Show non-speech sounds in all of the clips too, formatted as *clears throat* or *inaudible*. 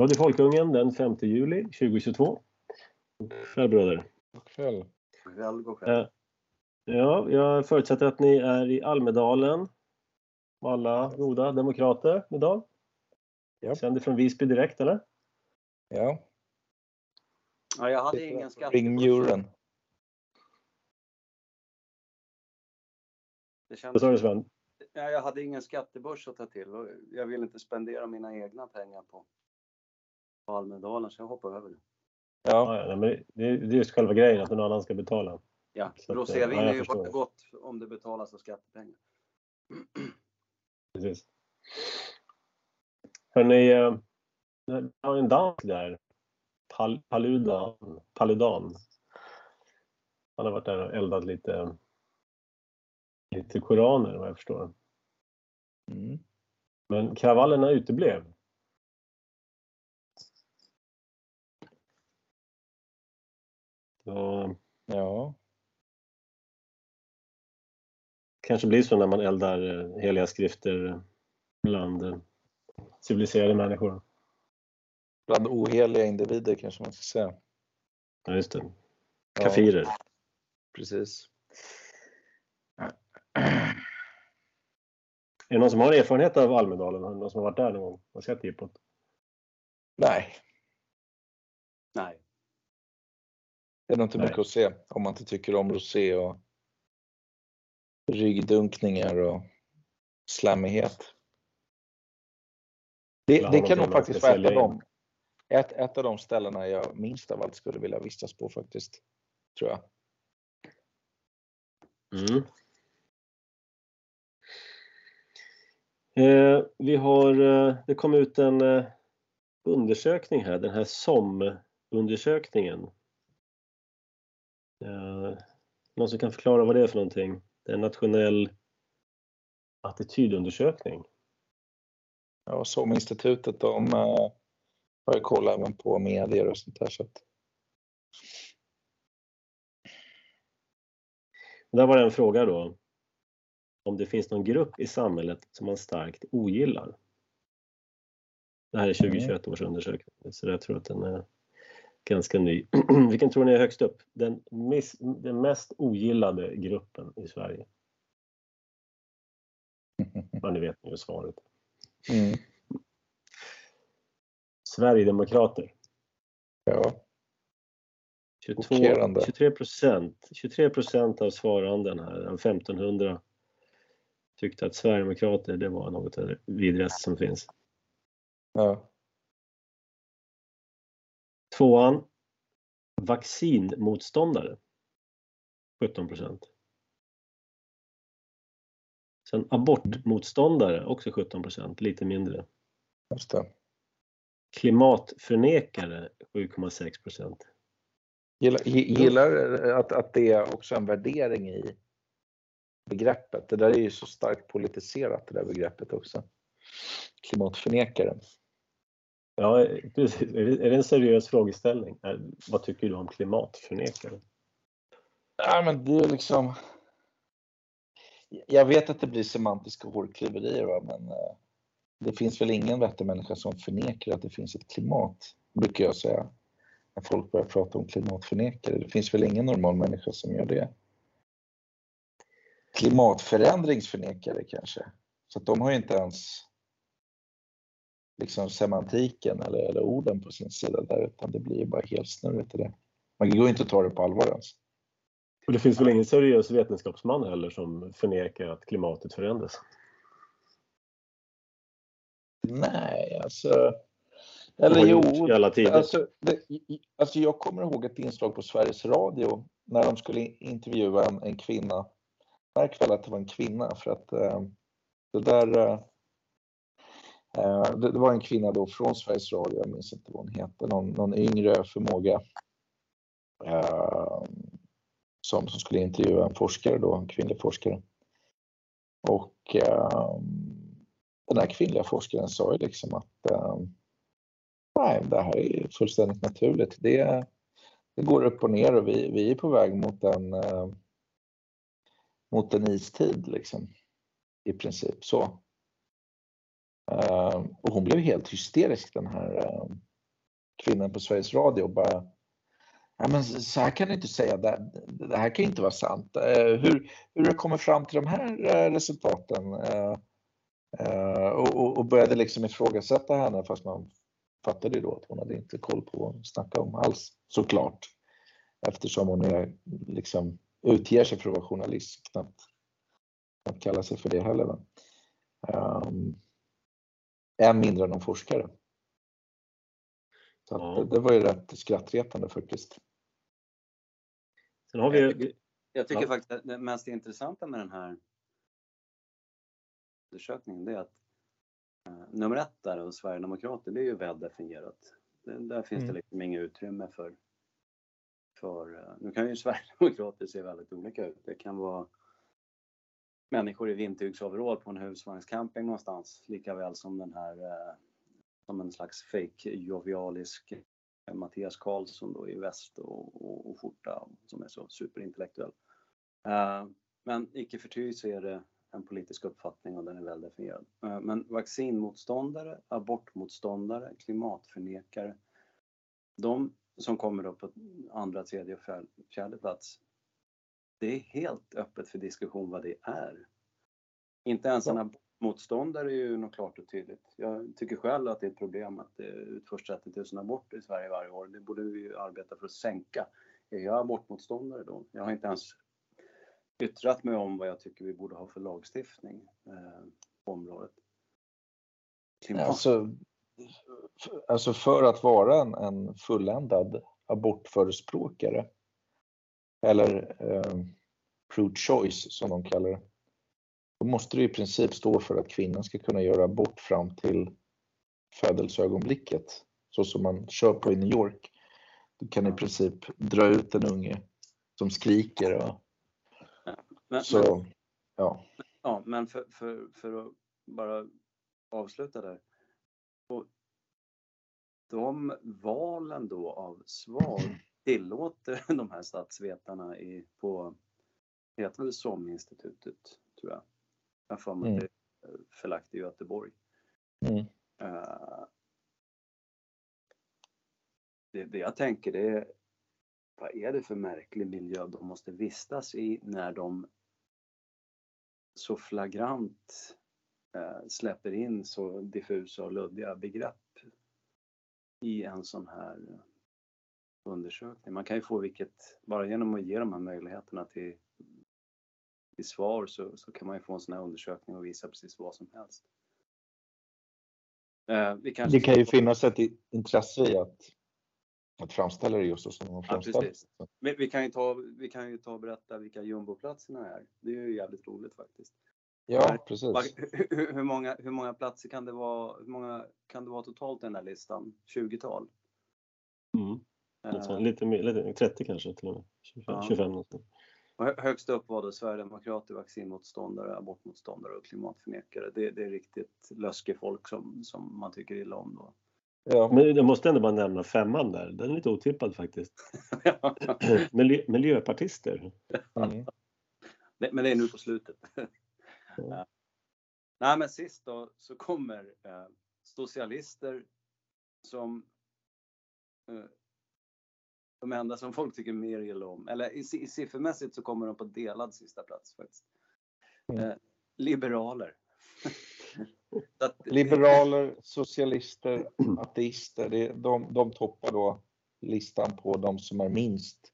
Radio Folkungen den 5 juli 2022. God kväll bröder. God kväll. Kväll, god kväll. Eh, Ja, jag förutsätter att ni är i Almedalen. Alla goda demokrater idag. Ja. Sänder från Visby direkt eller? Ja, Ja, jag hade ingen på skattebörs. ringmuren. Det Vad kändes, sa du Sven? ja, jag hade ingen skattebörs att ta till och jag vill inte spendera mina egna pengar på Almedalen så jag hoppar över det. Ja, Ja, ja, men det, det är just själva grejen att någon annan ska betala. Ja, rosévin ja, jag är ju bara gott om det betalas av skattepengar. *clears throat* Precis. Hörrni, eh, det har en dans där. Pal, Paludan. Paludan. Han har varit där och eldat lite, lite koraner vad jag förstår. mm. Men kravallerna uteblev. Så ja. kanske blir så när man eldar eh, heliga skrifter bland eh, civiliserade människor. Bland oheliga individer kanske man ska säga. Ja, just det. Ja, Kafirer. precis. Är det någon som har erfarenhet av Almedalen? Någon som har varit där någon gång och sett jippot? Nej, Nej, det är nog inte Nej. mycket att se om man inte tycker om rosé och ryggdunkningar och slammighet. Det, det kan nog man faktiskt vara ett av, dem, ett, ett av de ställena jag minst av allt skulle vilja vistas på faktiskt. Tror jag. Mm. Eh, vi har, eh, det kom ut en eh, undersökning här, den här SOM-undersökningen. Eh, någon som kan förklara vad det är för någonting? Det är en nationell attitydundersökning. Ja, SOM-institutet de eh, har ju koll även på medier och sånt där. Så att, Där var det en fråga då om det finns någon grupp i samhället som man starkt ogillar. Det här är 2021 års undersökning så jag tror att den är ganska ny. *clears throat* Vilken tror ni är högst upp? Den, miss, den mest ogillade gruppen i Sverige? *laughs* Ja, ni vet ju svaret. mm, Sverigedemokrater. ja, 22, Chockerande. 23 procent 23 procent av svaranden här, av 1500 tyckte att Sverigedemokrater det var något av det vidrigaste som finns. ja, Tvåan, vaccinmotståndare. 17 procent. Sen abortmotståndare, också 17 procent, lite mindre. just det. Klimatförnekare, 7,6 procent. Gillar, gi- gillar att, att det är också en värdering i begreppet. Det där är ju så starkt politiserat det där begreppet också. Klimatförnekare. Ja, precis. Är det, en seriös frågeställning? Vad tycker du om klimatförnekare? Ja, men det är liksom. Jag vet att det blir semantiska hårklyverier, va? men eh, det finns väl ingen vettig människa som förnekar att det finns ett klimat, brukar jag säga. När folk börjar prata om klimatförnekare. Det finns väl ingen normal människa som gör det. Klimatförändringsförnekare kanske. Så att de har ju inte ens liksom semantiken eller, eller orden på sin sida där, utan det blir bara helt snurrigt i det. Man går inte att ta det på allvar ens. Och det finns väl ingen seriös vetenskapsman heller som förnekar att klimatet förändras? Nej, alltså. Eller jo, alla tider. alltså, det, alltså jag kommer ihåg ett inslag på Sveriges Radio när de skulle intervjua en, en kvinna. Märk väl att det var en kvinna för att eh, det där eh, Eh, det, det var en kvinna då från Sveriges Radio, jag minns inte vad hon heter, någon, någon yngre förmåga eh, som, som skulle intervjua en forskare då, en kvinnlig forskare. Och eh, den här kvinnliga forskaren sa ju liksom att eh, nej, det här är fullständigt naturligt. Det, det går upp och ner och vi, vi är på väg mot en, eh, mot en istid liksom. I princip så. Ehm, och hon blev helt hysterisk den här ehm, kvinnan på Sveriges Radio. Bara, ja, men så här kan du inte säga, det, det här kan inte vara sant. Ehm, hur, hur har kommit fram till de här eh, resultaten? Och, och, började liksom ifrågasätta henne fast man fattade ju då att hon hade inte koll på vad hon snackade om alls, såklart. Eftersom hon är, liksom, utger sig för att vara journalist, knappt, knappt kallar sig för det heller. Va? Um, än mindre än någon forskare. Så ja. det, var ju rätt skrattretande faktiskt. Sen har vi... Jag, jag tycker ja. faktiskt att det mest intressanta med den här undersökningen det är att uh, nummer ett där av Sverigedemokrater, det är ju väl definierat. Det, där finns mm. det liksom inget utrymme för, för uh, nu kan ju *laughs* Sverigedemokrater se väldigt olika ut. Det kan vara människor i vindtygsoverall på en husvagnscamping någonstans. Lika väl som den här eh, som en slags fake jovialisk eh, Mattias Karlsson då i väst och, och, och skjorta som är så superintellektuell. Eh, men icke förty så är det en politisk uppfattning och den är väl definierad. Eh, men vaccinmotståndare, abortmotståndare, klimatförnekare, de som kommer upp på andra, tredje och fjärde plats, det är helt öppet för diskussion vad det är. Inte ens en abortmotståndare är ju något klart och tydligt. Jag tycker själv att det är ett problem att det utförs 30 000 aborter i Sverige varje år. Det borde vi arbeta för att sänka. Är jag abortmotståndare då? Jag har inte ens yttrat mig om vad jag tycker vi borde ha för lagstiftning eh, på området. Alltså, alltså för att vara en, en fulländad abortförespråkare eller eh, pro-choice som de kallar det. Då måste det i princip stå för att kvinnan ska kunna göra abort fram till födelseögonblicket, så som man kör på i New York. Du kan i princip dra ut en unge som skriker. Och... Men, så, men, ja. ja, men för, för, för att bara avsluta där. Och de valen då av svar tillåter *laughs* de här statsvetarna i, på, heter det SOM-institutet, tror jag. Jag får mig mm. det är förlagt i Göteborg. Mm. Uh, det, det jag tänker det är, vad är det för märklig miljö de måste vistas i när de så flagrant uh, släpper in så diffusa och luddiga begrepp i en sån här undersökning. Man kan ju få vilket, bara genom att ge de här möjligheterna till, till svar så, så kan man ju få en sån här undersökning och visa precis vad som helst. Eh, det kan ju finnas ett intresse i att, att framställa det just så som de framställer ja, vi, vi, kan ju ta, vi kan ju ta och berätta vilka jumboplatserna är. Det är ju jävligt roligt faktiskt. Ja, precis. Hur, hur, många, hur många platser kan det vara, hur många kan det vara totalt i den här listan? 20-tal? Mm. Uh, lite mer, lite, 30 kanske till och med. 25. Ja. 25 och högst upp var det Sverigedemokrater, vaccinmotståndare, abortmotståndare och klimatförnekare. Det, det är riktigt löskefolk som, som man tycker illa om då. Ja. Men jag måste ändå bara nämna femman där, den är lite otippad faktiskt. *laughs* *clears throat* Miljö, miljöpartister. Mm. men det är nu på slutet. ja. Nej men sist då så kommer eh, socialister som eh, de enda som folk tycker mer illa om. Eller i, i siffermässigt så kommer de på delad sista plats faktiskt. Mm. Eh, liberaler. *laughs* att, liberaler, socialister, ateister, det, de, de toppar då listan på de som är minst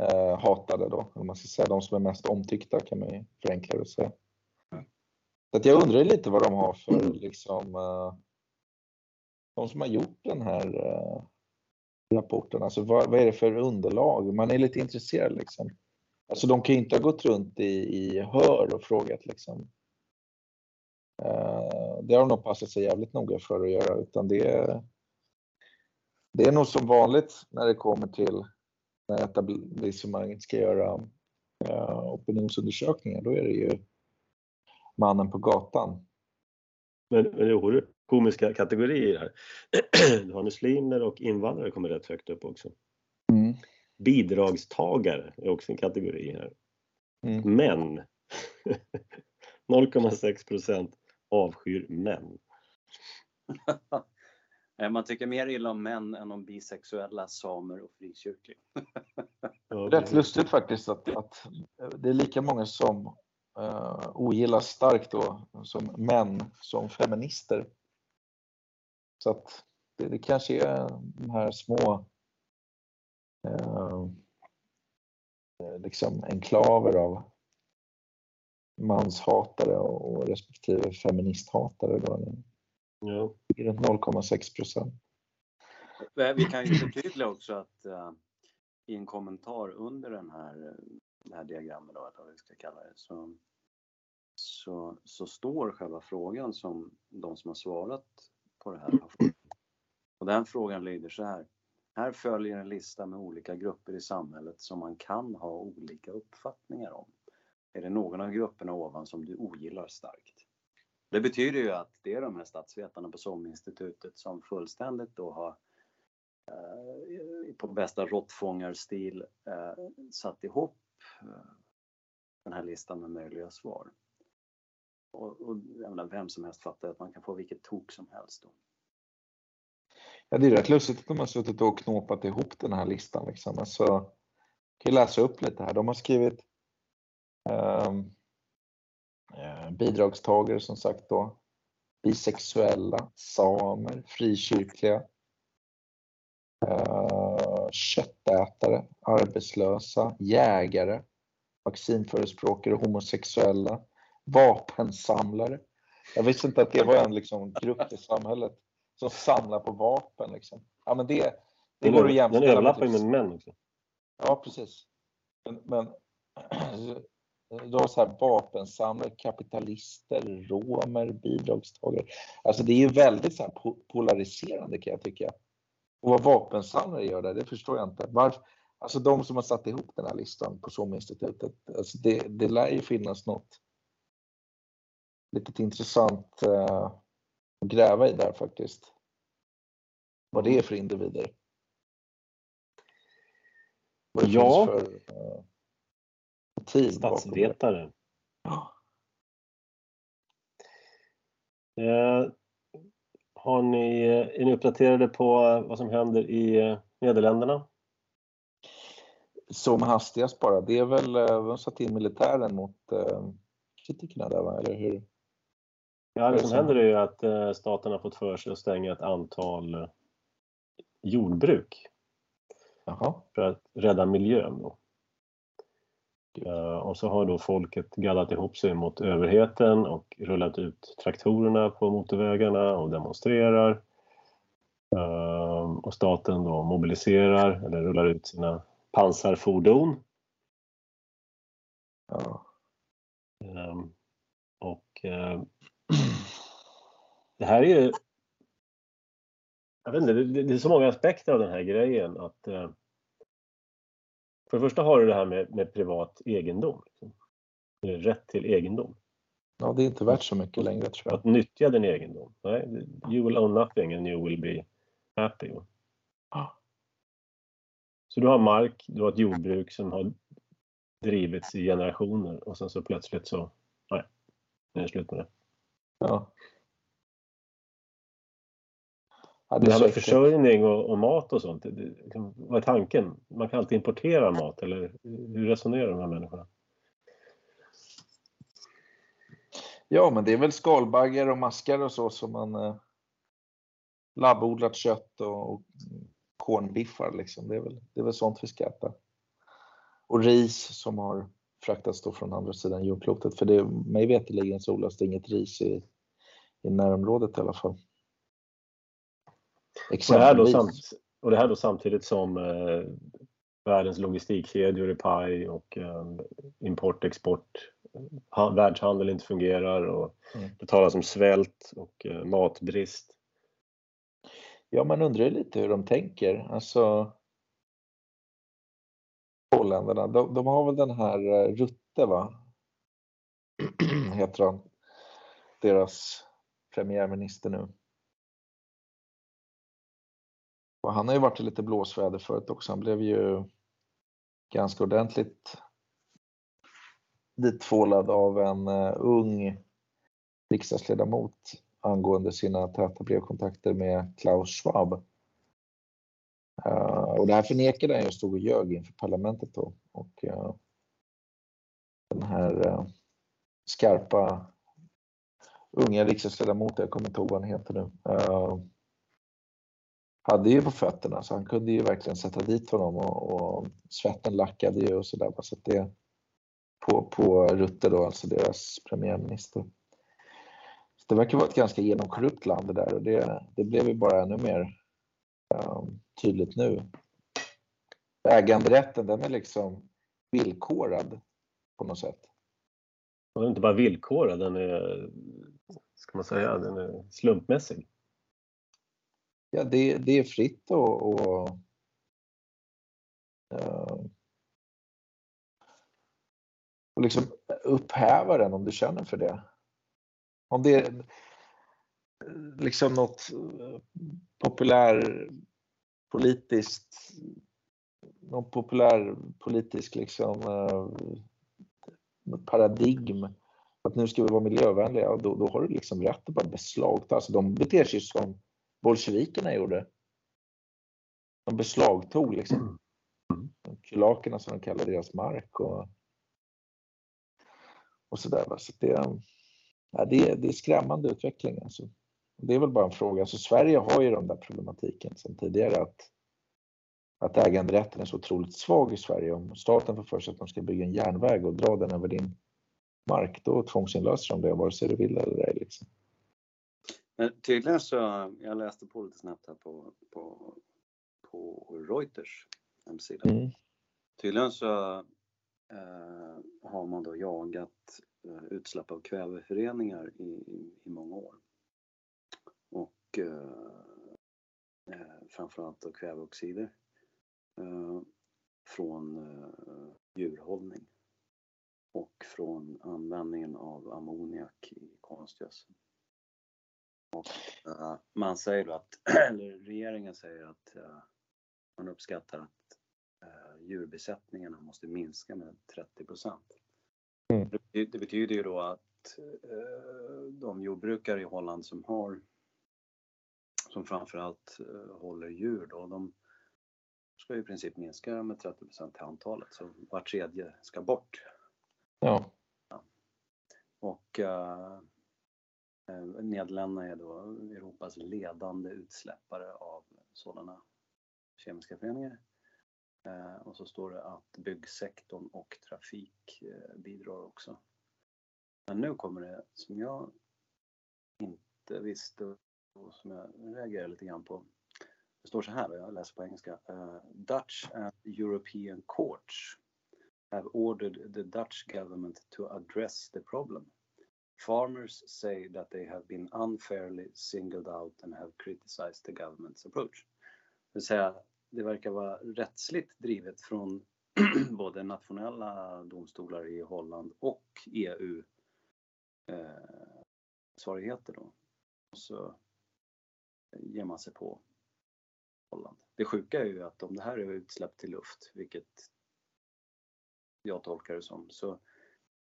eh, hatade då, om man ska säga. De som är mest omtyckta kan man ju förenkla det säga. Så att jag undrar lite vad de har för liksom eh, de som har gjort den här eh, rapporten? Alltså vad, vad, är det för underlag? Man är lite intresserad liksom. Alltså de kan ju inte ha gått runt i, i hör och frågat liksom. Uh, det har de nog passat sig jävligt noga för att göra utan det, det är nog som vanligt när det kommer till när etablissemanget ska göra uh, opinionsundersökningar. Då är det ju mannen på gatan. Men, men komiska kategorier här. *clears throat* Du har muslimer och invandrare kommer rätt högt upp också. Mm. Bidragstagare är också en kategori här. Mm. Män 0,6 *laughs* procent avskyr män. *laughs* Man tycker mer illa om män än om bisexuella, samer och frikyrkliga. *laughs* Rätt lustigt faktiskt att, att det är lika många som uh, ogillar starkt då som män som feminister. Så att det, det kanske är de här små uh, liksom enklaver av manshatare och respektive feministhatare. Då. Ja. Runt 0,6 procent. Vi kan ju förtydliga också att uh, i en kommentar under den här, det här diagrammet, då, vad vi ska kalla det, så, så, så står själva frågan som de som har svarat på det här har fått. Och den frågan lyder så här. Här följer en lista med olika grupper i samhället som man kan ha olika uppfattningar om. Är det någon av grupperna ovan som du ogillar starkt? Det betyder ju att det är de här statsvetarna på SOM-institutet som fullständigt då har eh, på bästa råttfångarstil eh, satt ihop eh, den här listan med möjliga svar. Och, och jag menar, vem som helst fattar att man kan få vilket tok som helst. Då. Ja, det är rätt lustigt att de har suttit och knåpat ihop den här listan. Liksom. Alltså, jag kan läsa upp lite här. De har skrivit um, bidragstagare som sagt då, bisexuella, samer, frikyrkliga, uh, köttätare, arbetslösa, jägare, vaccinförespråkare, homosexuella, vapensamlare. Jag visste inte att det var en liksom, grupp i samhället som samlar på vapen. Liksom. Ja, men det, det går att jämställa Den överlappar ju med män också. Ja, precis. Men, men *clears throat* du har så här vapensamlare, kapitalister, romer, bidragstagare. Alltså det är ju väldigt så här polariserande kan jag tycka. Och vad vapensamlare gör där, det förstår jag inte. Varför? Alltså de som har satt ihop den här listan på SOM-institutet, alltså det, det lär ju finnas något litet intressant uh, att gräva i där faktiskt. Vad det är för individer. Vad det ja. för uh, motiv Statsvetare. Eh, har ni, är ni uppdaterade på vad som händer i Nederländerna? Som hastigast bara. Det är väl, de satt in militären mot eh, kritikerna där va, eller hur? Ja, det som händer är ju att eh, staten har fått för sig att stänga ett antal jordbruk. Jaha. För att rädda miljön. Då. Eh, och så har då folket gaddat ihop sig mot överheten och rullat ut traktorerna på motorvägarna och demonstrerar. Eh, och staten då mobiliserar eller rullar ut sina pansarfordon. Ja. Och det här är ju... Jag vet inte, det är så många aspekter av den här grejen att eh, för det första har du det här med, med privat egendom. Liksom. Rätt till egendom. Ja, det är inte värt så mycket längre tror jag. Att nyttja din egendom. Nej, you will own nothing and you will be happy. Ah. Så du har mark, du har ett jordbruk som har drivits i generationer och sen så plötsligt så, nej, det är slut med det. Ja. Ja, det, det här med försörjning och, och, mat och sånt, det, liksom, vad är tanken? Man kan alltid importera mat eller hur resonerar de här människorna? Ja, men det är väl skalbaggar och maskar och så som man eh, labbodlat kött och, och kornbiffar liksom. Det är, väl, det är väl sånt vi ska äta. Och ris som har fraktats då från andra sidan jordklotet. För det, mig veterligen så odlas det inget ris i, i närområdet i alla fall. Och det, här då samt, och det här då samtidigt som eh, världens logistikkedjor är paj och eh, import, export, ha, världshandel inte fungerar och mm. det talas om svält och eh, matbrist. Ja, man undrar lite hur de tänker. Alltså Holländarna, de, de har väl den här eh, Rutte va? *clears throat* Heter han. Deras premiärminister nu. Och han har ju varit i lite blåsväder förut också. Han blev ju ganska ordentligt dittvålad av en uh, ung riksdagsledamot angående sina täta brevkontakter med Klaus Schwab. Uh, och det här förnekade han ju och stod och ljög inför parlamentet då. Och, uh, den här uh, skarpa unga riksdagsledamoten, jag kommer inte ihåg vad han heter nu, hade ju på fötterna så han kunde ju verkligen sätta dit honom och, och svetten lackade ju och sådär. Så det, på, på Rutte då, alltså deras premiärminister. Så det verkar vara ett ganska genomkorrupt land det där och det, det blev ju bara ännu mer um, tydligt nu. Äganderätten den är liksom villkorad på något sätt. Den är inte bara villkorad, den är, ska man säga, den är slumpmässig. Ja, det, det är fritt och, och eh, och liksom upphäva den om du känner för det. Om det är eh, liksom något eh, populär politiskt någon populär politisk liksom paradigm att nu ska vi vara miljövänliga och då, då har du liksom rätt att bara beslagta. Alltså de beter sig som bolsjevikerna gjorde. De beslagtog liksom mm. kulakerna som de kallar deras mark och, och sådär. Så det, ja, det, det är skrämmande utveckling. Alltså. Det är väl bara en fråga. Alltså, Sverige har ju den där problematiken sedan tidigare att, att äganderätten är så otroligt svag i Sverige. Om staten får för sig att de ska bygga en järnväg och dra den över din mark, då tvångsinlöser de det vare sig du vill eller ej. Liksom. Men tydligen så, jag läste på lite snabbt här på, på, på Reuters hemsida. Mm. Tydligen så eh, har man då jagat eh, utsläpp av kväveföreningar i, i, i många år. Och eh, eh framförallt då kväveoxider eh, från eh, djurhållning och från användningen av ammoniak i konstgödsel. Och, uh, man säger då att, *clears throat* eller regeringen säger att uh, man uppskattar att uh, djurbesättningarna måste minska med 30 procent. Mm. Det, det, betyder ju då att de jordbrukare i Holland som har som framförallt håller djur då, de ska i princip minska med 30 procent till antalet, så var tredje ska bort. Ja. ja. Och Eh, Eh, Nederländerna är då Europas ledande utsläppare av sådana kemiska föreningar. Eh, och så står det att byggsektorn och trafik eh, bidrar också. Men nu kommer det som jag inte visste och som jag reagerar lite grann på. Det står så här, jag läser på engelska. Dutch and European courts have ordered the Dutch government to address the problem. Farmers say that they have been unfairly singled out and have criticized the government's approach. Det vill säga, det verkar vara rättsligt drivet från *clears throat* både nationella domstolar i Holland och EU eh, svarigheter då. Och så ger man sig på Holland. Det sjuka är ju att om det här är utsläpp till luft, vilket jag tolkar det som, så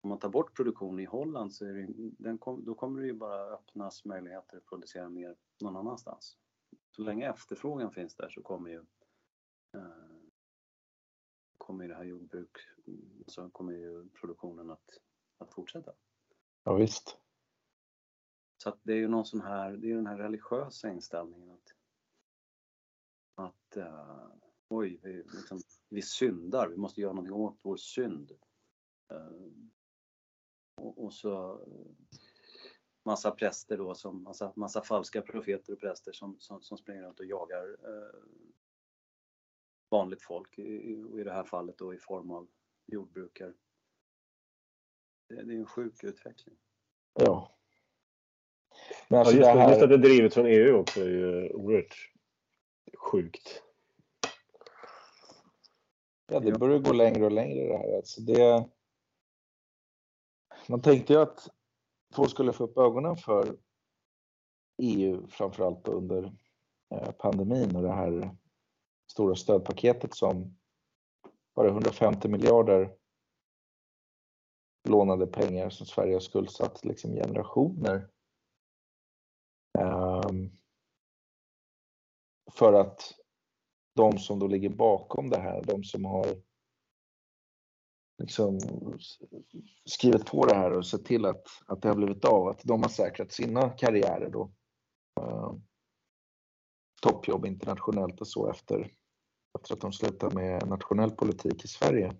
om man tar bort produktion i Holland så är det, den kom, då kommer det ju bara öppnas möjligheter att producera mer någon annanstans. Så länge efterfrågan finns där så kommer ju eh, kommer det här jordbruk, så kommer ju produktionen att, att fortsätta. Ja, visst. Så att det är ju någon sån här, det är den här religiösa inställningen att att uh, oj, vi, liksom, vi syndar, vi måste göra någonting åt vår synd. Uh, och, och så massa präster då, som, massa, massa falska profeter och präster som, som, som springer runt och jagar eh, vanligt folk, i, i det här fallet då i form av jordbrukare. Det, det är en sjuk utveckling. Ja. Men alltså ja, just, det här... just att det är drivet från EU också är ju oerhört sjukt. Ja, det börjar gå längre och längre det här. Alltså det, man tänkte ju att folk skulle få upp ögonen för EU, framförallt under eh, pandemin och det här stora stödpaketet som var 150 miljarder lånade pengar som Sverige har skuldsatt liksom generationer. Um, för att de som då ligger bakom det här, de som har liksom skrivit på det här och sett till att, att det har blivit av, att de har säkrat sina karriärer då. Uh, toppjobb internationellt och så efter, efter att de slutar med nationell politik i Sverige.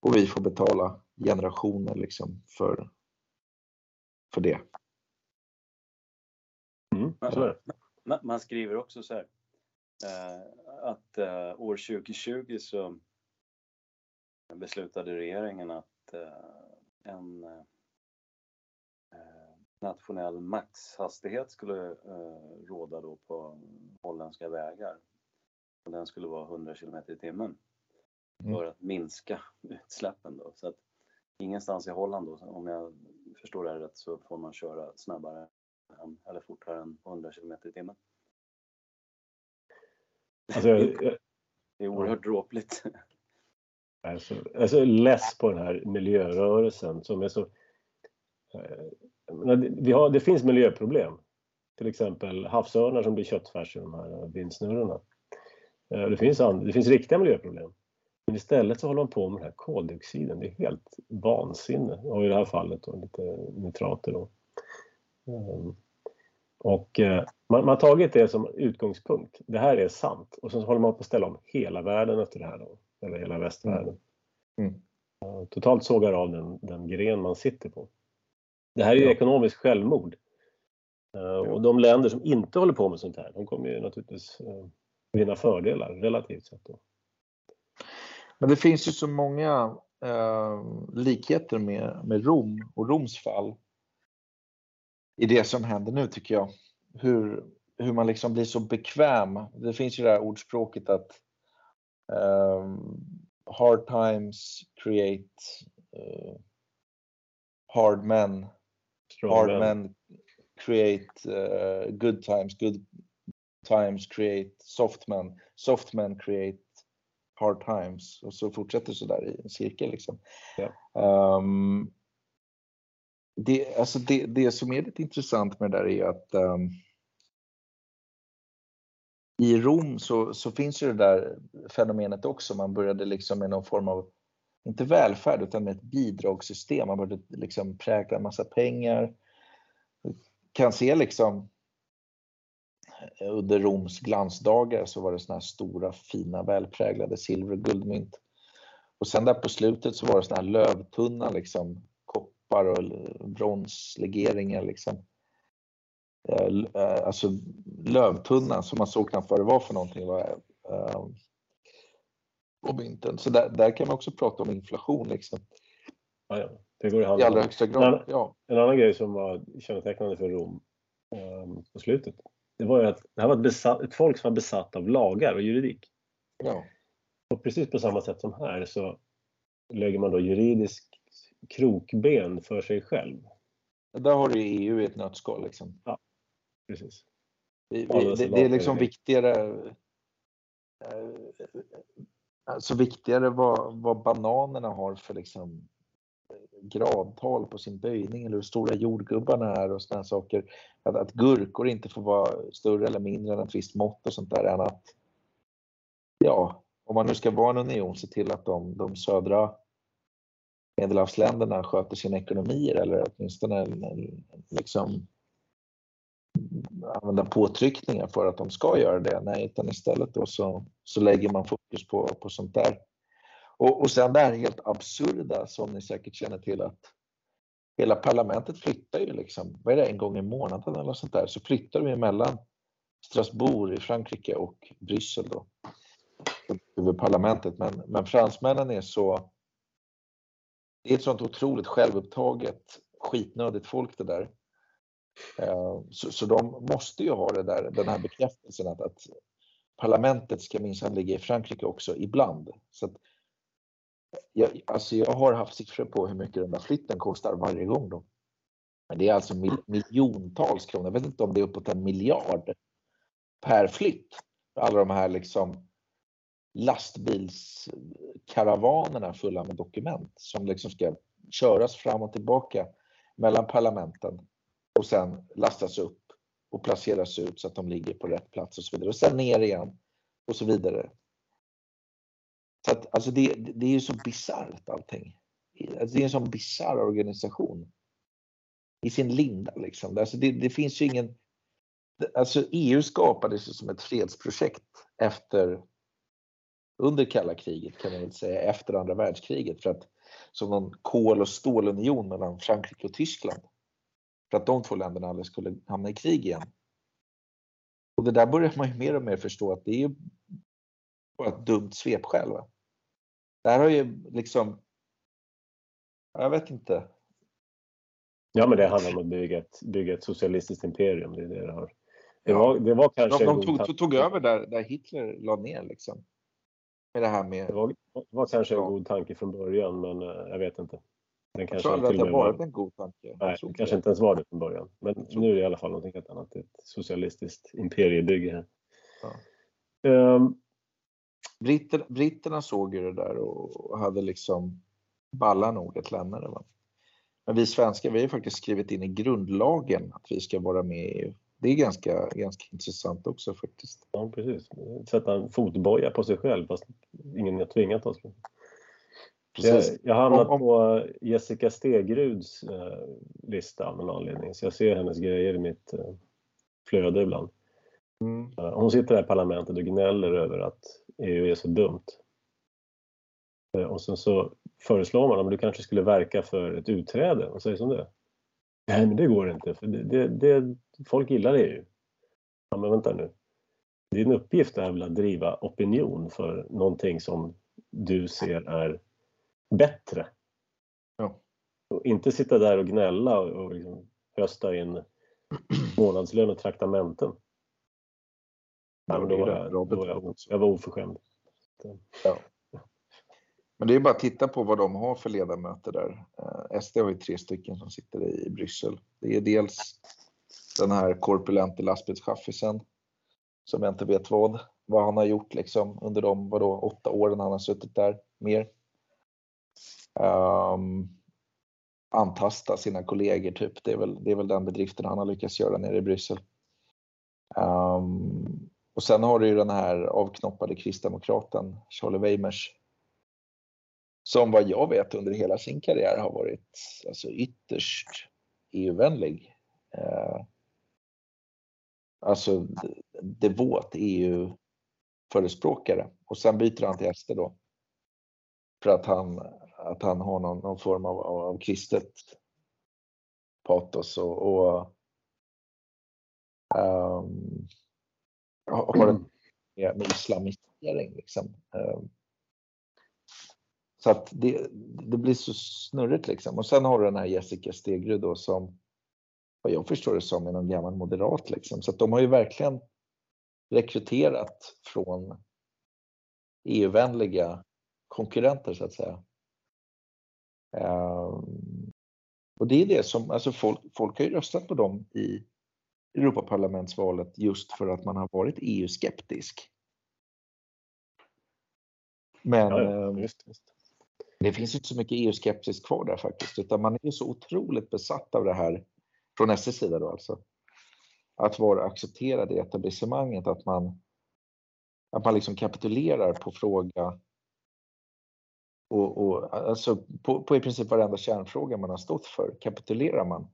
Och vi får betala generationer liksom för, för det. Mm, man, man, skriver också så här eh, att eh, år 2020 så beslutade regeringen att eh, en eh, nationell maxhastighet skulle eh, råda då på holländska vägar. Och den skulle vara 100 km i timmen mm. för att minska *laughs* utsläppen. Då. Så att ingenstans i Holland, då, om jag förstår det här rätt, så får man köra snabbare än, eller fortare än 100 km i timmen. Alltså, *laughs* det är oerhört dråpligt. Alltså, jag är så less på den här miljörörelsen som är så... Eh, vi har, det finns miljöproblem. Till exempel havsörnar som blir köttfärs i de här vindsnurrorna. Eh, det finns, det finns riktiga miljöproblem. Men istället så håller man på med den här koldioxiden. Det är helt vansinne. Och i det här fallet då, lite nitrater. Då. Ehm, och eh, man, man har tagit det som utgångspunkt. Det här är sant. Och sen håller man på att ställa om hela världen efter det här. Då eller hela västvärlden. Mm. Totalt sågar av den, den gren man sitter på. Det här är ju ja. ekonomiskt självmord. Ja. Och de länder som inte håller på med sånt här, de kommer ju naturligtvis eh, vinna fördelar relativt sett. Då. Men det finns ju så många eh, likheter med, med Rom och Roms fall i det som händer nu tycker jag. Hur, hur man liksom blir så bekväm. Det finns ju det här ordspråket att um, hard times create uh, hard men. Strong hard men. men create uh, good times. Good times create soft men. Soft men create hard times. Och så fortsätter så där i en cirkel liksom. Yeah. Um, det, alltså det, det som är lite intressant med det där är att um, i Rom så, så finns ju det där fenomenet också. Man började liksom med någon form av, inte välfärd, utan med ett bidragssystem. Man började liksom prägla en massa pengar. Kan se liksom under Roms glansdagar så var det såna här stora fina välpräglade silver och guldmynt. Och sen där på slutet så var det såna här lövtunna liksom koppar och bronslegeringar liksom. Eh, eh, alltså lövtunna som man såg knappt vad det var för någonting. Var, eh, på mynten. Så där, där, kan man också prata om inflation. Liksom. Ja, ja. Det går i, hand I allra högsta grad. En, ja. en annan grej som var kännetecknande för Rom um, på slutet, det var ju att det här var ett, besatt, ett folk som var besatt av lagar och juridik. Ja. Och precis på samma sätt som här så lägger man då juridisk krokben för sig själv. Där har du EU i ett nötskal. Liksom. Ja precis. Det, det, det är liksom viktigare eh, Alltså viktigare vad, vad bananerna har för liksom gradtal på sin böjning eller hur stora jordgubbarna är och sådana saker. Att, att gurkor inte får vara större eller mindre än ett visst mått och sånt där än att ja, om man nu ska vara en union, se till att de, de södra medelhavsländerna sköter sina ekonomier eller åtminstone liksom använda påtryckningar för att de ska göra det. Nej, utan istället då så, så lägger man fokus på, på sånt där. Och, och sen det här helt absurda som ni säkert känner till att hela parlamentet flyttar ju liksom, vad är det, en gång i månaden eller sånt där, så flyttar vi mellan Strasbourg i Frankrike och Bryssel då. Över parlamentet. Men, men fransmännen är så, det är ett sånt otroligt självupptaget, skitnödigt folk det där. Eh, så, så de måste ju ha det där, den här bekräftelsen att, att parlamentet ska minsann ligga i Frankrike också ibland. Så att, jag, alltså jag har haft siffror på hur mycket den där flytten kostar varje gång. Då. Men det är alltså mil, miljontals kronor. Jag vet inte om det är uppåt en miljard per flytt. Alla de här liksom lastbilskaravanerna fulla med dokument som liksom ska köras fram och tillbaka mellan parlamenten och sen lastas upp och placeras ut så att de ligger på rätt plats och så vidare. Och sen ner igen och så vidare. Så att, alltså det, det är ju så bisarrt allting. Alltså det är en sån bisarr organisation. I sin linda liksom. Alltså det, det finns ju ingen... Alltså EU skapades ju som ett fredsprojekt efter under kalla kriget kan man väl säga, efter andra världskriget för att som någon kol och stålunion mellan Frankrike och Tyskland. För att de två länderna aldrig skulle hamna i krig igen. Och det där börjar man ju mer och mer förstå att det är ju bara ett dumt svepskäl. Va? Det här har ju liksom, jag vet inte. Ja men det handlar om att bygga ett, bygga ett socialistiskt imperium. Det, är det, det, har. det, var, det var kanske de, de tog, tog, över där, där Hitler la ner liksom. Med det här med... Det var, var kanske en god tanke från början men uh, jag vet inte. Den jag tror aldrig att det har varit en god tanke. Nej, det kanske inte ens var det från början. Men nu är det i alla fall något helt annat. Ett socialistiskt imperiebygge här. Ja. Um, Britter, britterna såg ju det där och hade liksom ballar nog att lämna det. Va? Men vi svenskar, vi har faktiskt skrivit in i grundlagen att vi ska vara med i EU. Det är ganska, ganska intressant också faktiskt. Ja, precis. Sätta en fotboja på sig själv fast ingen har tvingat oss. Precis. Jag, har hamnat om, om... på Jessica Stegruds eh, lista av någon anledning, så jag ser hennes grejer i mitt eh, flöde ibland. Mm. Eh, hon sitter där i parlamentet och gnäller över att EU är så dumt. Och sen så föreslår man om du kanske skulle verka för ett utträde. Vad sägs om det? Nej, men det går inte. För det, det, det, folk gillar EU. Ja, men vänta nu. Din uppgift är väl att driva opinion för någonting som du ser är bättre. Ja. Och inte sitta där och gnälla och, och liksom hösta in *clears throat* månadslön och traktamenten. Ja, då, var jag, då var jag, jag var oförskämd. Ja. Men det är bara att titta på vad de har för ledamöter där. Eh, SD har ju tre stycken som sitter i Bryssel. Det är dels den här korpulente lastbilschaffisen som jag inte vet vad, vad han har gjort liksom under de vadå, åtta åren han har suttit där, mer. Um, antasta sina kollegor typ. Det är, väl, det är väl den bedriften han har lyckats göra nere i Bryssel. Um, och sen har du ju den här avknoppade kristdemokraten Charlie Weimers som vad jag vet under hela sin karriär har varit alltså, ytterst EU-vänlig. Uh, alltså devot EU-förespråkare och sen byter han till SD då. För att han, att han har någon, någon form av, av kristet patos och, och um, har det med, med islamisering. Liksom. Um, så att det, det blir så snurrigt liksom. Och sen har du den här Jessica Stegrud då som vad jag förstår det som är någon gammal moderat liksom. Så att de har ju verkligen rekryterat från EU-vänliga konkurrenter så att säga. Um, och det är det som, alltså folk, folk har ju röstat på dem i Europaparlamentsvalet just för att man har varit EU-skeptisk. Men ja, ja, ehm, just, just. det finns inte så mycket EU-skepsis kvar där faktiskt, utan man är så otroligt besatt av det här från SS sida då alltså. Att vara accepterad i etablissemanget, att man, att man liksom kapitulerar på fråga och, och alltså på, på, i princip varenda kärnfråga man har stått för kapitulerar man.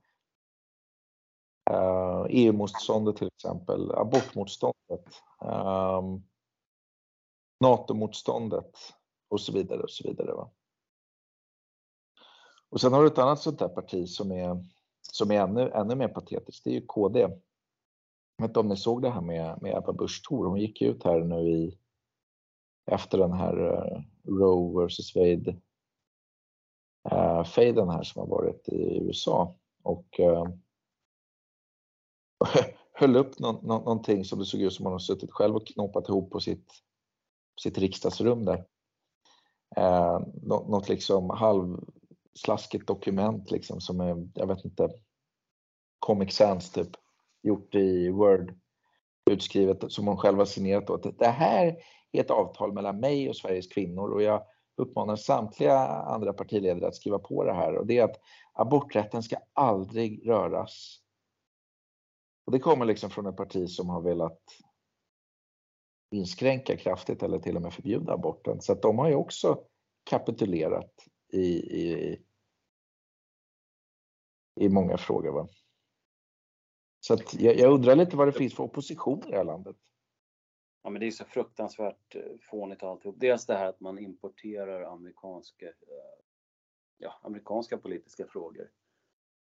Eh, uh, EU-motståndet till exempel, abortmotståndet, um, NATO-motståndet och så vidare och så vidare. Va? Och sen har du ett annat sånt där parti som är, som är ännu, ännu mer patetiskt, det är ju KD. Jag vet inte om ni såg det här med, med Ebba Busch Thor, hon gick ut här nu i efter den här uh, Roe vs Wade eh, fejden här som har varit i USA och eh, *laughs* höll upp nå någonting som det såg ut som hon suttit själv och knoppat ihop på sitt, sitt riksdagsrum där. Eh, något liksom halvslaskigt dokument liksom som är, jag vet inte, Comic Sans typ, gjort i Word, utskrivet som hon själv har signerat då. Det här är ett avtal mellan mig och Sveriges kvinnor och jag uppmanar samtliga andra partiledare att skriva på det här och det är att aborträtten ska aldrig röras Och det kommer liksom från ett parti som har velat inskränka kraftigt eller till och med förbjuda aborten. Så att de har ju också kapitulerat i, i, i många frågor. Va? Så att jag, jag undrar lite vad det finns för opposition i det här landet. Ja, men det är så fruktansvärt eh, fånigt alltihop. Dels det här att man importerar amerikanska, eh, ja, amerikanska politiska frågor.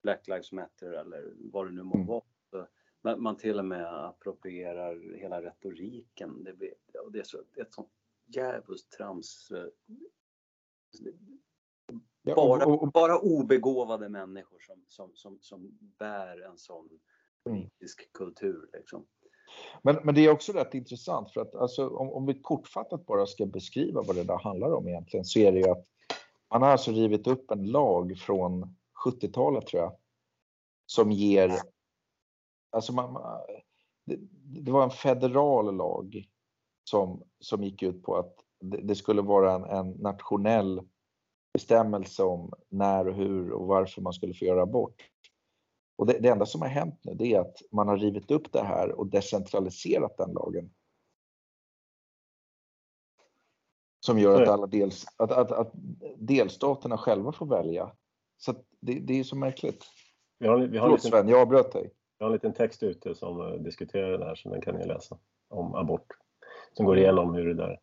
Black Lives Matter eller vad det nu må Mm. vara. Man, man till och med approprierar hela retoriken. Det, blir, det är så, ett sånt djävulskt trams. eh, Bara, bara obegåvade människor som, som, som, som bär en sån Mm. politisk kultur. Liksom men, men det är också rätt intressant för att alltså, om, om vi kortfattat bara ska beskriva vad det där handlar om egentligen så är det ju att man har alltså rivit upp en lag från 70-talet tror jag som ger Alltså man, man, det, det var en federal lag som, som gick ut på att det, det skulle vara en, en nationell bestämmelse om när och hur och varför man skulle få göra abort. Och det, det enda som har hänt nu det är att man har rivit upp det här och decentraliserat den lagen. Som gör att, alla dels, att, att, att delstaterna själva får välja. Så det, det är så märkligt. Vi har, vi, har Förlåt liten, Sven, jag avbröt dig. vi har en liten text ute som eh, diskuterar det här, så den kan ni läsa. Om abort. Som går igenom hur det där...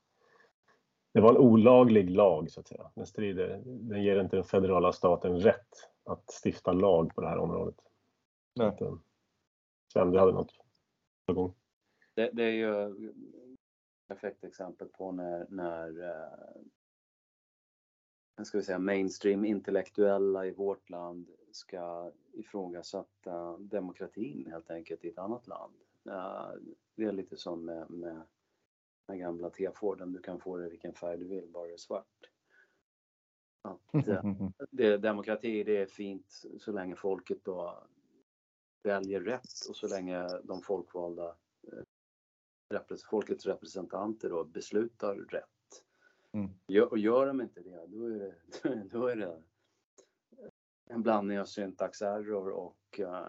Det var en olaglig lag, så att säga. Den, strider, den ger inte den federala staten rätt att stifta lag på det här området. Så Nej. att, eh, Sven, du hade något på gång? Det, det är ju ett perfekt exempel på när, när eh, ska vi säga, mainstream intellektuella i vårt land ska ifrågasätta demokratin helt enkelt i ett annat land. Eh, det är lite som med, med den gamla T-Forden, du kan få det vilken färg du vill, bara det är svart. Att, eh, *laughs* det, demokrati det är fint så länge folket då väljer rätt och så länge de folkvalda eh, repres- folkets representanter då beslutar rätt. Mm. Gör, och gör de inte det, då är det, *laughs* då är det en blandning av syntaxerror och uh,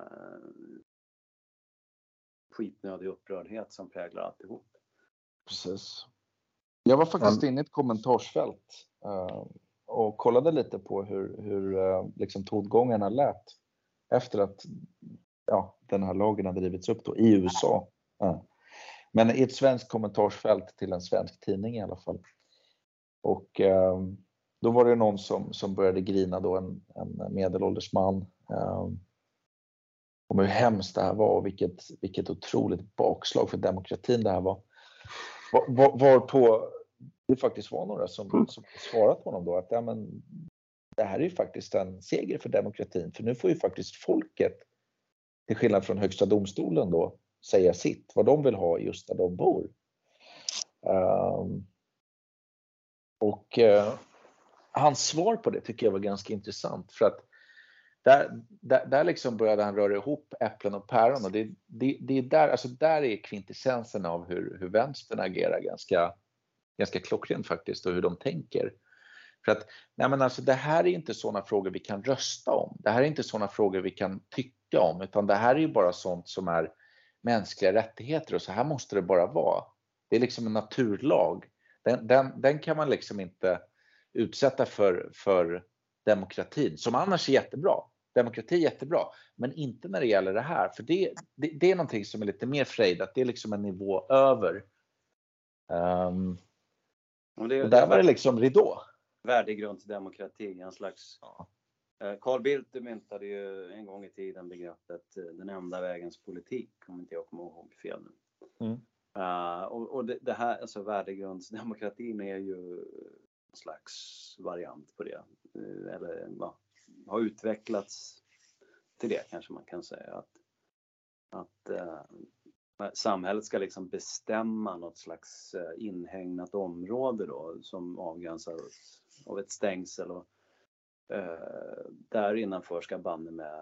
skitnödig upprördhet som präglar alltihop. Precis. Jag var faktiskt inne i ett kommentarsfält eh, och kollade lite på hur, hur eh, liksom tongångarna lät efter att ja, den här lagen hade drivits upp då, i USA. Ja. Men i ett svenskt kommentarsfält till en svensk tidning i alla fall. Och eh, då var det någon som, som började grina då, en, en medelålders man. Eh, om hur hemskt det här var och vilket, vilket otroligt bakslag för demokratin det här var. Var, var, varpå det faktiskt var några som, som svarat honom då att ja, men, det här är ju faktiskt en seger för demokratin för nu får ju faktiskt folket till skillnad från högsta domstolen då säga sitt, vad de vill ha just där de bor. Um, och uh, hans svar på det tycker jag var ganska intressant för att där, där, där liksom började han röra ihop äpplen och päron och det, det, det är där, alltså där är kvintessensen av hur, hur vänstern agerar ganska, ganska klockrent faktiskt och hur de tänker. För att nej men alltså, det här är inte sådana frågor vi kan rösta om. Det här är inte sådana frågor vi kan tycka om utan det här är ju bara sånt som är mänskliga rättigheter och så här måste det bara vara. Det är liksom en naturlag. Den, den, den kan man liksom inte utsätta för, för demokratin som annars är jättebra. Demokrati är jättebra, men inte när det gäller det här, för det, det, det är någonting som är lite mer frejdat. Det är liksom en nivå över. Um, Och det, och där var det liksom ridå. värdegrundsdemokrati, en slags Ja. Eh, Carl Bildt myntade ju en gång i tiden begreppet eh, den enda vägens politik, om inte jag kommer ihåg fel nu. Mm. Eh, och och det, det här, alltså värdegrundsdemokratin är ju en slags variant på det. Eller ja, har utvecklats till det kanske man kan säga. Att, att eh, samhället ska liksom bestämma något slags inhägnat område då som avgränsas av ett stängsel och eh, där innanför ska banne med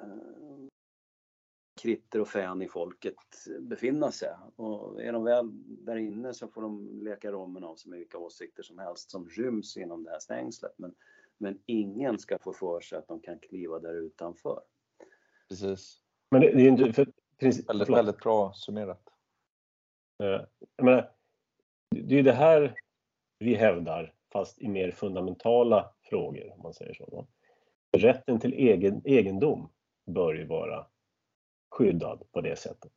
eh, kritter och fän i folket befinna sig. Och är de väl där inne så får de leka rommen av sig med vilka åsikter som helst som ryms inom det här stängslet. Men, men ingen ska få för sig att de kan kliva där utanför. Precis. Men det, det är ju inte... För, princip, Väldigt, väldigt bra summerat. Eh, jag menar, det är det här vi hävdar, fast i mer fundamentala frågor, om man säger så. Då. Rätten till egen, egendom bör ju vara skyddad på det sättet.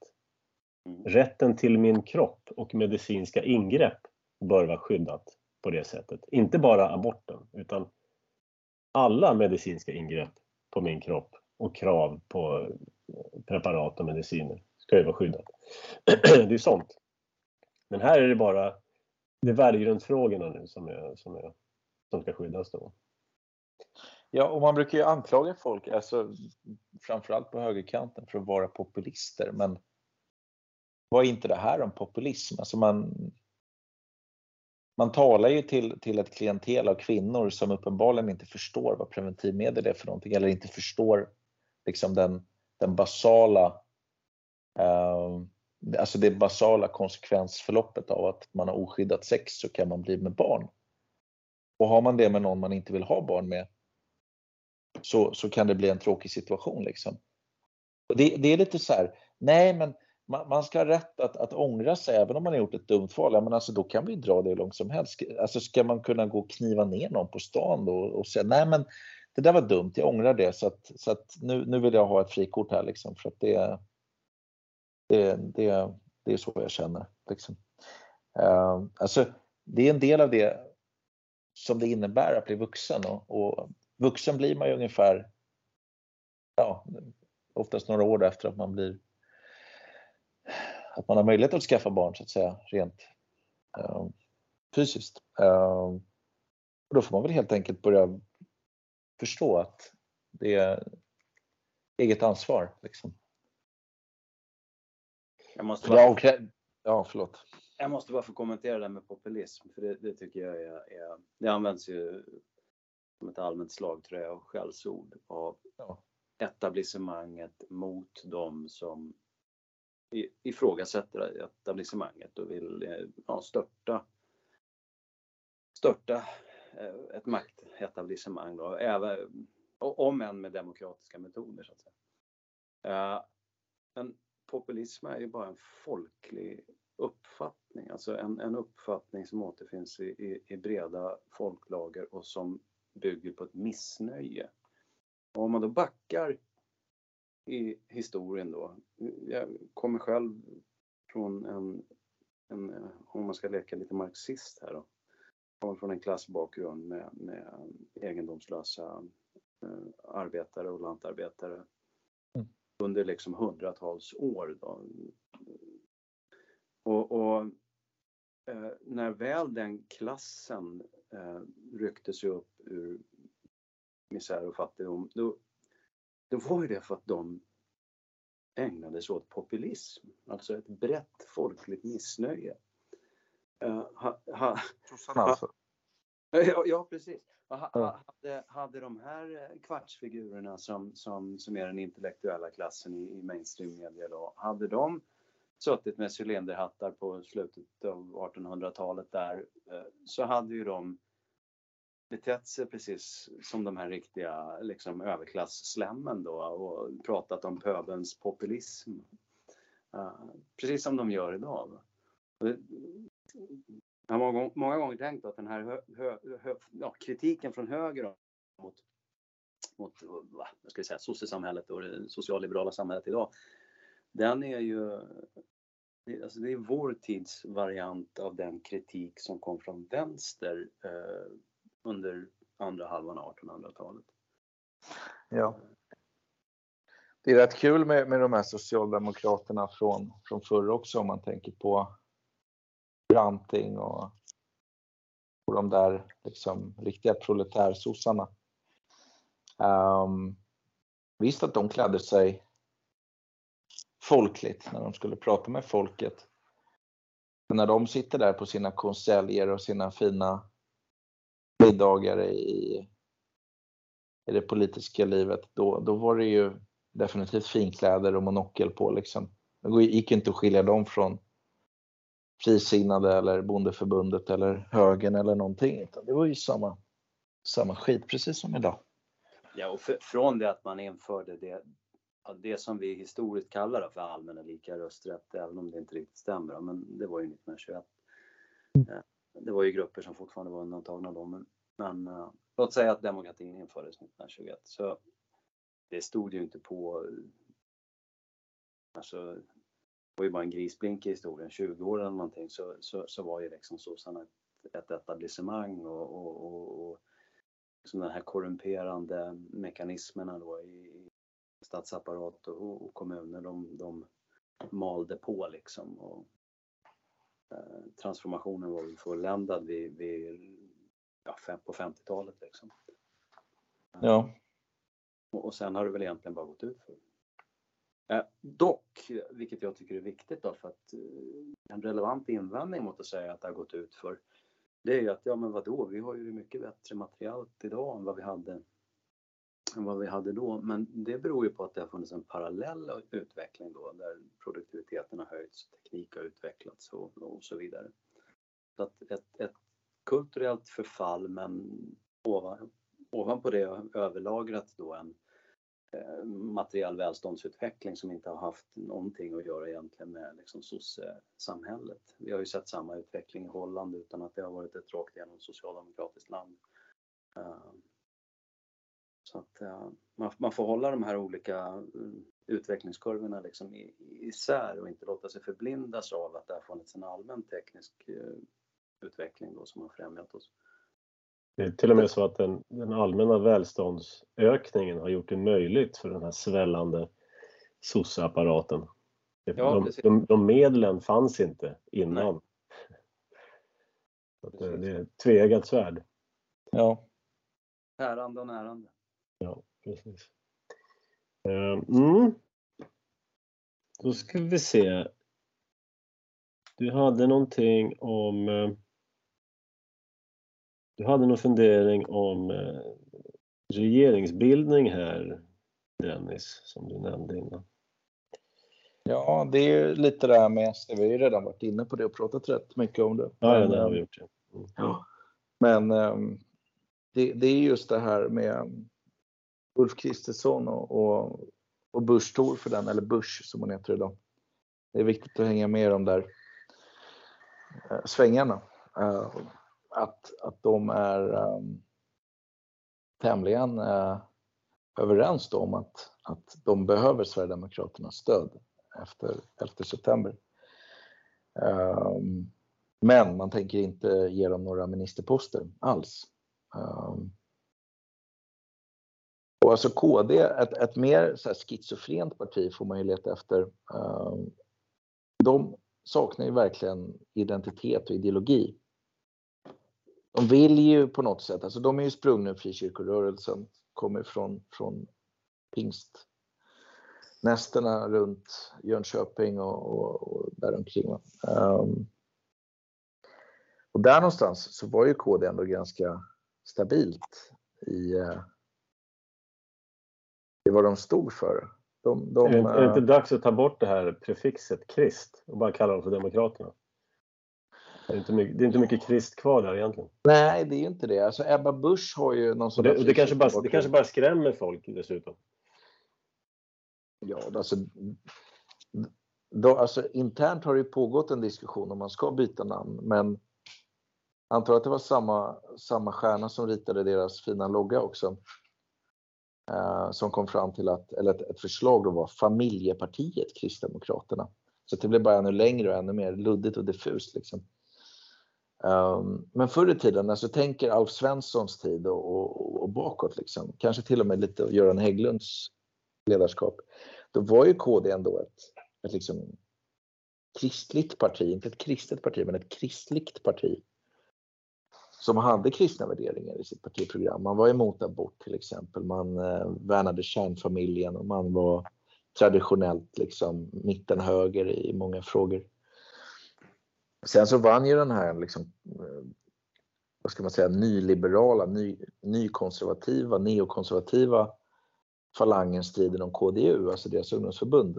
Mm. Rätten till min kropp och medicinska ingrepp bör vara skyddat på det sättet. Inte bara aborten, utan alla medicinska ingrepp på min kropp och krav på preparat och mediciner ska ju vara skyddat. *clears throat* Det är sånt. Men här är det bara det är värdegrundsfrågorna nu som, är, som, är, som ska skyddas då. Ja, och man brukar ju anklaga folk, alltså framförallt på högerkanten, för att vara populister. Men vad är inte det här om populism? Alltså man, man talar ju till, till ett klientel av kvinnor som uppenbarligen inte förstår vad preventivmedel är för någonting eller inte förstår liksom den, den basala eh, alltså det basala konsekvensförloppet av att man har oskyddat sex så kan man bli med barn. Och har man det med någon man inte vill ha barn med så, så kan det bli en tråkig situation. Liksom. Och det, det är lite så här, nej men man, man, ska ha rätt att, att ångra sig även om man har gjort ett dumt val. Ja, men alltså, då kan vi dra det hur långt som helst. Alltså, ska man kunna gå och kniva ner någon på stan då och säga nej men det där var dumt, jag ångrar det så att, så att nu, nu vill jag ha ett frikort här liksom för att det, det, det, det är så jag känner. Liksom. Uh, alltså, det är en del av det som det innebär att bli vuxen och, och vuxen blir man ju ungefär ja, oftast några år efter att man blir att man har möjlighet att skaffa barn så att säga rent uh, fysiskt. Uh, och då får man väl helt enkelt börja förstå att det är eget ansvar. Liksom. Jag måste bara, ja, förlåt. Jag måste bara få kommentera det här med populism, för det, det tycker jag är, är, det används ju som ett allmänt slagträ och skällsord av Ja. etablissemanget mot de som i- ifrågasätter etablissemanget och vill eh, ja, störta, störta eh, ett maktetablissemang. Då, även, om än med demokratiska metoder. Så att säga. Eh, Men populism är ju bara en folklig uppfattning, alltså en, en uppfattning som återfinns i, i, i breda folklager och som bygger på ett missnöje. Och om man då backar i historien då. Jag kommer själv från en, en om man ska leka lite marxist här då. Kommer från en klassbakgrund med, med egendomslösa eh, arbetare och lantarbetare Mm. under liksom hundratals år. Då. Och, och eh, när väl den klassen eh, ryckte sig upp ur misär och fattigdom, då, då var ju det för att de ägnade sig åt populism, alltså ett brett folkligt missnöje. Eh, ha, ha, Sossarna alltså. Ja, ja precis. Ha- Hade, hade de här eh, kvartsfigurerna som, som, som är den intellektuella klassen i, i mainstream-media då, hade de suttit med cylinderhattar på slutet av 1800-talet där eh, så hade ju de betett sig precis som de här riktiga liksom, överklasslämmen då och pratat om pöbelns populism. Uh, precis som de gör idag. Och det- jag har många, många gånger tänkt att den här hö, hö, hö, ja, kritiken från höger mot, mot vad ska jag säga, sossesamhället och det socialliberala samhället idag. Den är ju det, alltså det är vår tids variant av den kritik som kom från vänster eh, under andra halvan av 1800-talet. Ja. Det är rätt kul med, med de här socialdemokraterna från, från förr också om man tänker på Branting och, och de där liksom riktiga proletärsossarna. Um, ehm, visst att de klädde sig folkligt när de skulle prata med folket. När de sitter där på sina konseljer och sina fina middagar i, i det politiska livet, då, då var det ju definitivt finkläder och monokel på liksom. Det gick inte att skilja dem från frisinnade eller bondeförbundet eller högern eller någonting. Utan det var ju samma, samma skit precis som idag. Ja, och för, från det att man införde det, det som vi historiskt kallar för allmän och lika rösträtt, även om det inte riktigt stämmer. Men det var ju 1921. Eh, det var ju grupper som fortfarande var undantagna då, men, men uh, låt säga att demokratin infördes 1921. Så det stod ju inte på... Alltså, det var ju bara en grisblink i historien, 20 år eller någonting, så, så, så var ju liksom sossarna ett, ett etablissemang och, och, och, och liksom den här korrumperande mekanismerna då i, statsapparat och, och kommuner, de, de malde på liksom. Och, eh, transformationen var väl fulländad vid, vid, ja, fem, på 50-talet liksom. Ja. Och, och sen har det väl egentligen bara gått ut för. Eh, dock, vilket jag tycker är viktigt då, för att eh, en relevant invändning mot att säga att det har gått ut för det är ju att, ja men vadå, vi har ju mycket bättre material idag än vad vi hade än vad vi hade då. Men det beror ju på att det har funnits en parallell utveckling då där produktiviteten har höjts, teknik har utvecklats och, och så vidare. Så att ett, ett kulturellt förfall men ovan, ovanpå det överlagrat då en eh, materiell välståndsutveckling som inte har haft någonting att göra egentligen med liksom samhället. Vi har ju sett samma utveckling i Holland utan att det har varit ett rakt igenom socialdemokratiskt land. Uh, så att uh, man, man, får hålla de här olika uh, utvecklingskurvorna liksom i, isär och inte låta sig förblindas av att det har funnits en allmän teknisk uh, utveckling då som har främjat oss. Det är till och med så att den, den allmänna välståndsökningen har gjort det möjligt för den här svällande sosseapparaten. Ja, de, de, de, medlen fanns inte innan. Det, det, är ett tveeggat svärd. Ja. Härande och närande. Ja, precis. Eh, mm. Då ska vi se. Du hade någonting om... Eh, du hade någon fundering om eh, regeringsbildning här, Dennis, som du nämnde innan. Ja, det är lite det här med SD. Vi har ju redan varit inne på det och pratat rätt mycket om det. Ja, ja det har vi gjort. Mm. Ja. Men um, det, det, är just det här med Ulf Kristersson och, och, och Busch Thor för den, eller Busch som hon heter idag. Det är viktigt att hänga med i de där eh, svängarna. Eh, att, att de är eh, tämligen eh, överens då om att, att de behöver Sverigedemokraternas stöd efter 11 september. Ehm, men man tänker inte ge dem några ministerposter alls. Um, och alltså KD, ett, ett mer så här schizofrent parti får man ju leta efter. Ehm, de saknar ju verkligen identitet och ideologi. De vill ju på något sätt, alltså de är ju sprungna ur frikyrkorörelsen, kommer från, från pingstnästerna runt Jönköping och, och, och däromkring. Um, och där någonstans så var ju KD ändå ganska stabilt i, uh, i vad de stod för. De, de, är, det, är det inte eh, dags att ta bort det här prefixet krist och bara kalla dem för Demokraterna? Det är, inte mycket, det är inte mycket krist kvar där egentligen. Nej, det är inte det. Alltså Ebba Busch har ju någon sån det, det, kanske bara, det kanske bara skrämmer folk dessutom. Ja, alltså, då, alltså internt har det pågått en diskussion om man ska byta namn, men antar att det var samma, samma stjärna som ritade deras fina logga också. Eh, som kom fram till att, eller ett, ett förslag då var familjepartiet Kristdemokraterna. Så det blev bara ännu längre och ännu mer luddigt och diffust. Liksom. Um, men förr i tiden, alltså tänker Alf Svenssons tid och, och, och, bakåt, liksom, kanske till och med lite Göran Hägglunds ledarskap, då var ju KD ändå ett, ett liksom kristligt parti, inte ett kristet parti, men ett kristligt parti som hade kristna värderingar i sitt partiprogram. Man var emot abort till exempel, man eh, värnade kärnfamiljen och man var traditionellt liksom mittenhöger i många frågor. Sen så vann ju den här liksom, eh, vad ska man säga, nyliberala, ny, nykonservativa, neokonservativa falangen striden om KDU, alltså deras ungdomsförbund.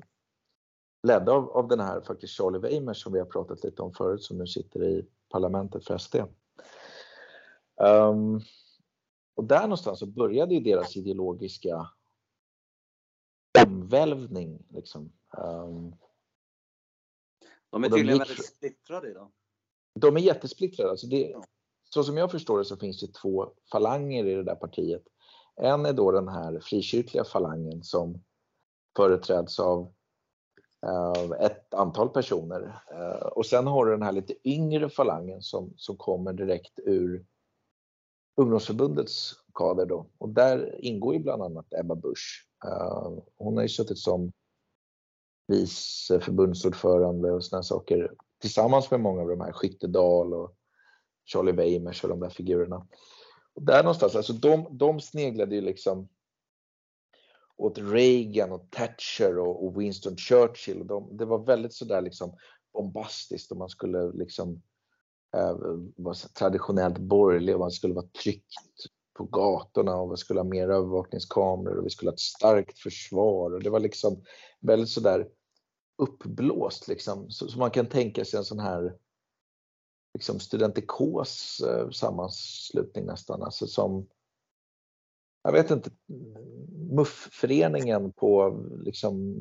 Ledda av, av den här faktiskt Charlie Weimers som vi har pratat lite om förut som nu sitter i parlamentet för SD. Um, och där någonstans så började ju deras ideologiska omvälvning. Liksom. Um, de är tydligen de väldigt splittrade idag. De är jättesplittrade. Alltså det, så som jag förstår det så finns det två falanger i det där partiet. En är då den här frikyrkliga falangen som företräds av ett antal personer. Eh, och sen har du den här lite yngre falangen som, som kommer direkt ur ungdomsförbundets kader då. Och där ingår ju bland annat Ebba Busch. Eh, hon har ju suttit som vice förbundsordförande och sådana saker tillsammans med många av de här Skyttedal och Charlie Weimers och de där figurerna. Och där någonstans, alltså de, de sneglade ju liksom åt Reagan och Thatcher och, och Winston Churchill. De, det var väldigt sådär liksom bombastiskt och man skulle liksom eh, traditionellt borgerlig och man skulle vara tryggt på gatorna och vi skulle ha mer övervakningskameror och vi skulle ha ett starkt försvar och det var liksom väldigt sådär uppblåst liksom. Så, så man kan tänka sig en sån här liksom studentikos eh, sammanslutning nästan, alltså som jag vet inte, MUF-föreningen på liksom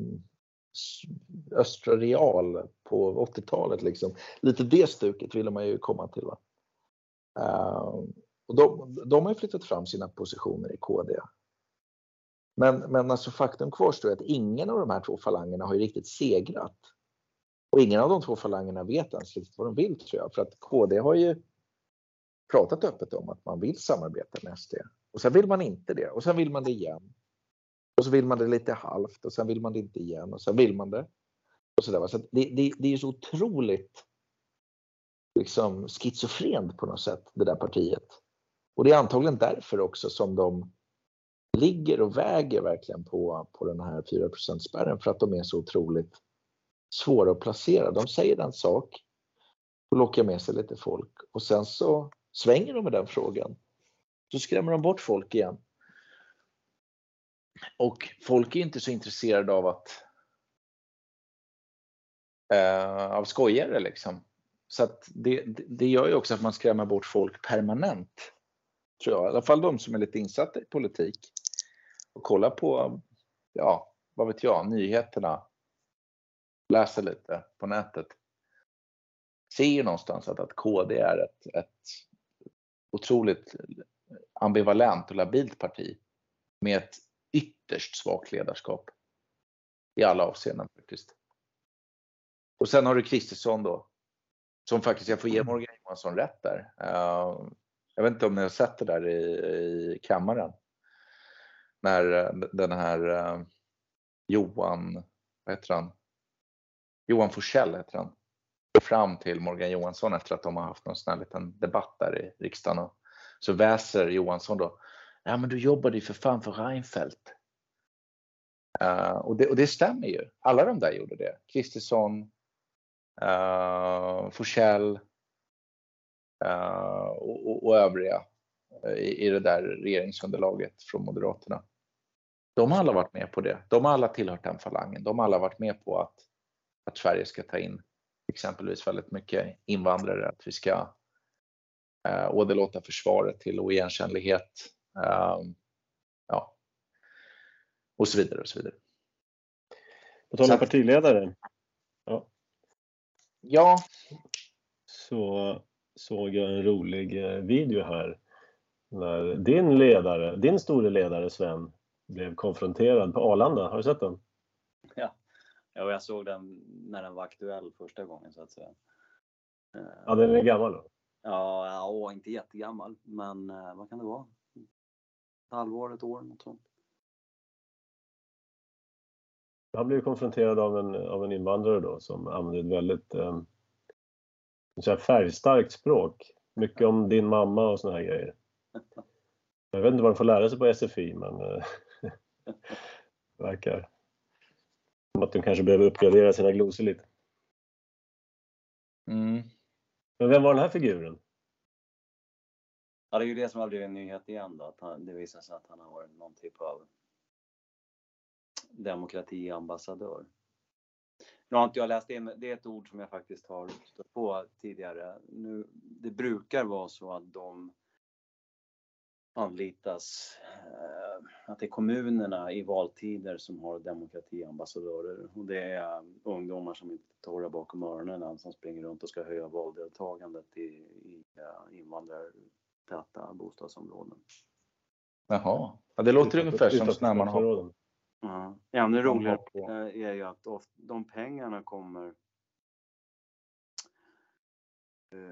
Östra Real på 80-talet. Liksom. Lite det stuket ville man ju komma till. Va? Uh, och de, de har flyttat fram sina positioner i KD. Men, men alltså faktum kvarstår att ingen av de här två falangerna har ju riktigt segrat. Och ingen av de två falangerna vet ens riktigt vad de vill tror jag. För att KD har ju pratat öppet om att man vill samarbeta med SD. Och sen vill man inte det och sen vill man det igen. Och så vill man det lite halvt och sen vill man det inte igen och sen vill man det. Och så där. så det, det, det är så otroligt liksom schizofrent på något sätt, det där partiet. Och det är antagligen därför också som de ligger och väger verkligen på, på den här 4 spärren för att de är så otroligt svåra att placera. De säger en sak och lockar med sig lite folk och sen så svänger de med den frågan så skrämmer de bort folk igen. Och folk är inte så intresserade av att eh, av skojare liksom. Så att det, det gör ju också att man skrämmer bort folk permanent. Tror jag. I alla fall de som är lite insatta i politik. Och kollar på, ja, vad vet jag, nyheterna. Läser lite på nätet. Ser ju någonstans att, att KD är ett, ett otroligt ambivalent och labilt parti med ett ytterst svagt ledarskap i alla avseenden faktiskt. Och sen har du Kristersson då, som faktiskt, jag får ge Morgan Johansson rätt där. Uh, jag vet inte om ni har sett det där i, i kammaren. När uh, den här uh, Johan, vad heter han? Johan Forsell heter han. Fram till Morgan Johansson efter att de har haft någon sån här liten debatt där i riksdagen och så väser Johansson då, ja men du jobbade ju för fan för Reinfeldt. Uh, och, det, och, det, stämmer ju. Alla de där gjorde det. Kristersson, uh, Forsell uh, och, och, övriga i, i det där regeringsunderlaget från Moderaterna. De har alla varit med på det. De har alla tillhört den falangen. De har alla varit med på att, att Sverige ska ta in exempelvis väldigt mycket invandrare, att vi ska eh, åderlåta försvaret till oigenkännlighet. Eh, ja. Och så vidare och så vidare. På tal om partiledare. Ja. ja. Så såg jag en rolig eh, video här när din ledare, din store ledare Sven, blev konfronterad på Arlanda. Har du sett den? Ja, ja jag såg den när den var aktuell första gången så att säga. Ja, den är gammal då? Ja, ja inte jättegammal, men eh, vad kan det vara? Halvår, ett år, något sånt. Han blev konfronterad av en, av en invandrare då som använde ett väldigt eh, färgstarkt språk. Mycket om din mamma och såna här grejer. Jag vet inte vad de får lära sig på SFI men eh, *laughs* verkar som att de kanske behöver uppgradera sina glosor lite. Mm. Men vem var den här figuren? Ja, det är ju det som har blivit en nyhet igen då. Att han, det visar sig att han har varit någon typ av demokratiambassadör. Nu har inte jag läst in, det är ett ord som jag faktiskt har stött på tidigare. Nu, det brukar vara så att de anlitas, eh, att det är kommunerna i valtider som har demokratiambassadörer och det är ungdomar som inte torra bakom öronen alltså som springer runt och ska höja valdeltagandet i, i eh, invandrartäta bostadsområden. Jaha, ja, det låter ungefär som när man har... Ja, ännu roligare är ju att de pengarna kommer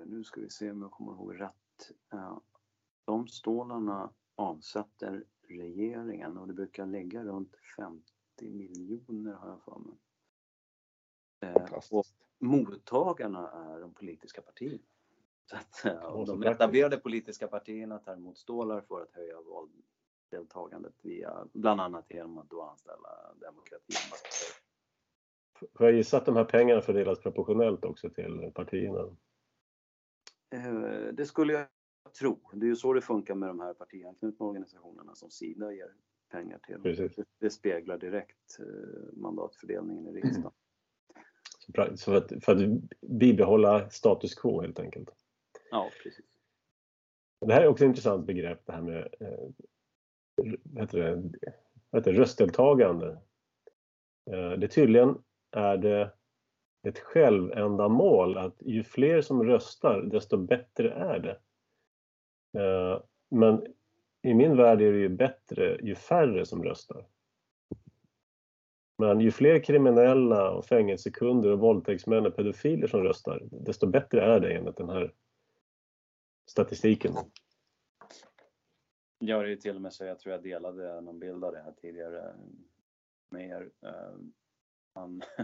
nu ska vi se om jag kommer ihåg rätt. De stålarna avsätter regeringen och det brukar ligga runt 50 miljoner har jag för mig. Och mottagarna är de politiska partierna. Så att, de etablerade politiska partierna tar emot stålar för att höja valdeltagandet via bland annat genom att då anställa demokratiambassadörer. Får jag gissa att de här pengarna fördelas proportionellt också till partierna? Det skulle jag tro. Det är ju så det funkar med de här partianknutna organisationerna som Sida ger pengar till. Precis. Det speglar direkt mandatfördelningen i riksdagen. *clears throat* Så för att, för att bibehålla status quo helt enkelt? Ja, precis. Det här är också ett intressant begrepp det här med eh, heter det, heter det, röstdeltagande. Eh, det tydligen är det ett självändamål att ju fler som röstar desto bättre är det. Eh, men i min värld är det ju bättre ju färre som röstar. Men ju fler kriminella och fängelsekunder och våldtäktsmän och pedofiler som röstar, desto bättre är det enligt den här statistiken. Ja, det är till och med så jag tror jag delade någon bild av det här tidigare med er. Eh, Han, *laughs*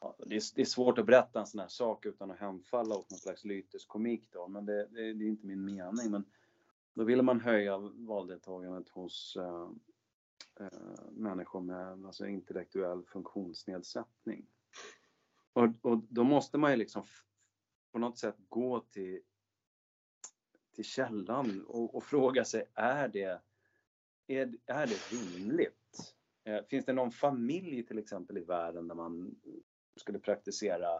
ja, det, är, det, är, svårt att berätta en sån här sak utan att hemfalla åt någon slags lyteskomik då, men det, det, det, är inte min mening. Men då ville man höja valdeltagandet hos äh, äh, människor med alltså, intellektuell funktionsnedsättning. Och, och då måste man ju liksom på något sätt gå till, till källan och, och fråga sig, är det, är, är det rimligt? Eh, finns det någon familj till exempel i världen där man skulle praktisera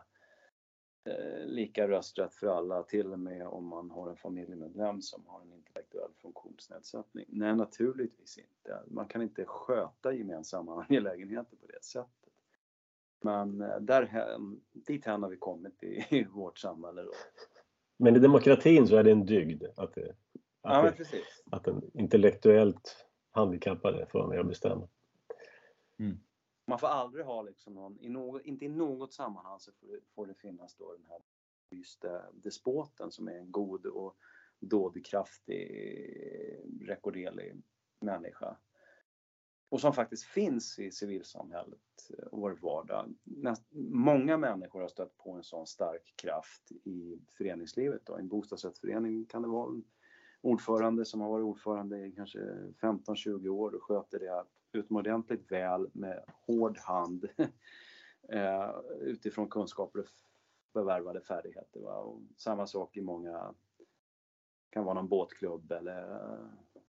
eh, lika rösträtt för alla, till och med om man har en familjemedlem som har en intellektuell funktionsnedsättning? Nej, naturligtvis inte. Man kan inte sköta gemensamma *laughs* angelägenheter på det sättet. Men eh, där, dit har vi kommit i, i vårt samhälle. Då. Men i demokratin så är det en dygd att, det, att, ja, det, att en intellektuellt handikappade får vara med och bestämma. Mm. Man får aldrig ha liksom någon, i något, inte i något sammanhang så får det, får det finnas då den här just despoten som är en god och dådkraftig, rekorderlig människa och som faktiskt finns i civilsamhället eh, och vår vardag. Många människor har stött på en sån stark kraft i föreningslivet. Då. I en bostadsrättsförening kan det vara en ordförande som har varit ordförande i kanske 15-20 år och sköter det utomordentligt väl med hård hand *laughs* eh, utifrån kunskaper och förvärvade färdigheter. Va? Och samma sak i många, kan vara någon båtklubb eller eh,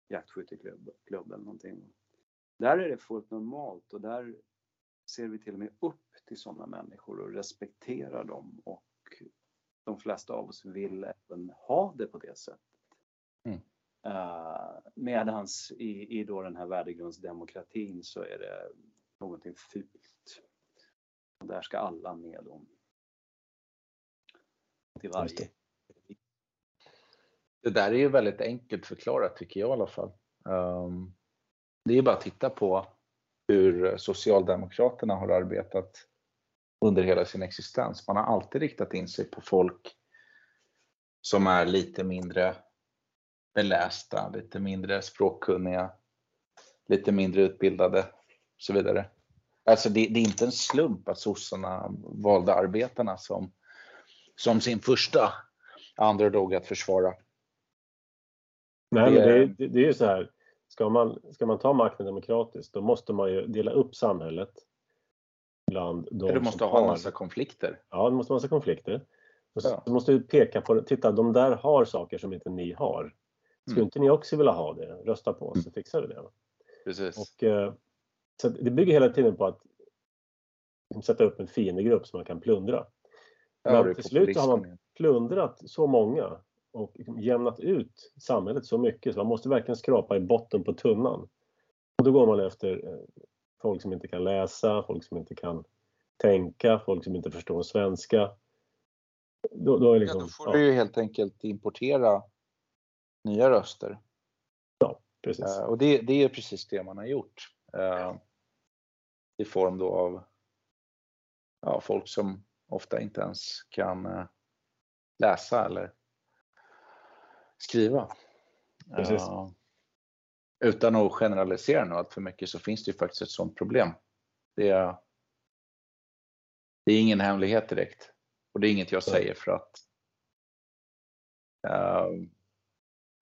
jaktskytteklubb eller någonting. Där är det fullt normalt och där ser vi till och med upp till sådana människor och respekterar dem och de flesta av oss vill även ha det på det sättet. Mm. Uh, medans i, i då den här värdegrundsdemokratin så är det någonting fult. Och där ska alla med om. Till varje. Det där är ju väldigt enkelt förklarat tycker jag i alla fall. Um, det är bara att titta på hur Socialdemokraterna har arbetat under hela sin existens. Man har alltid riktat in sig på folk som är lite mindre belästa, lite mindre språkkunniga, lite mindre utbildade och så vidare. Alltså det, det är inte en slump att sossarna valde arbetarna som, som sin första underdog att försvara. Nej, det, men det, det, det är ju så här ska man, ska man ta makten demokratiskt då måste man ju dela upp samhället bland de Du måste ha en massa konflikter. Ja, det måste ha massa konflikter. Ja. Du måste peka på, titta de där har saker som inte ni har. Skulle mm. inte ni också vilja ha det? Rösta på oss så mm. fixar vi det. Precis. Och, eh, så det bygger hela tiden på att sätta upp en fiendegrupp som man kan plundra. Ja, Men till slut har man plundrat så många och liksom jämnat ut samhället så mycket så man måste verkligen skrapa i botten på tunnan. Och då går man efter eh, folk som inte kan läsa, folk som inte kan tänka, folk som inte förstår svenska. Då, då, liksom, ja, då får ja. du ju helt enkelt importera nya röster. Ja, precis. Uh, och det, det är precis det man har gjort. Uh, I form då av ja, folk som ofta inte ens kan läsa eller skriva. Precis. utan att generalisera nu allt för mycket så finns det ju faktiskt ett sådant problem. Det är, det är ingen hemlighet direkt. Och det är inget jag säger för att uh,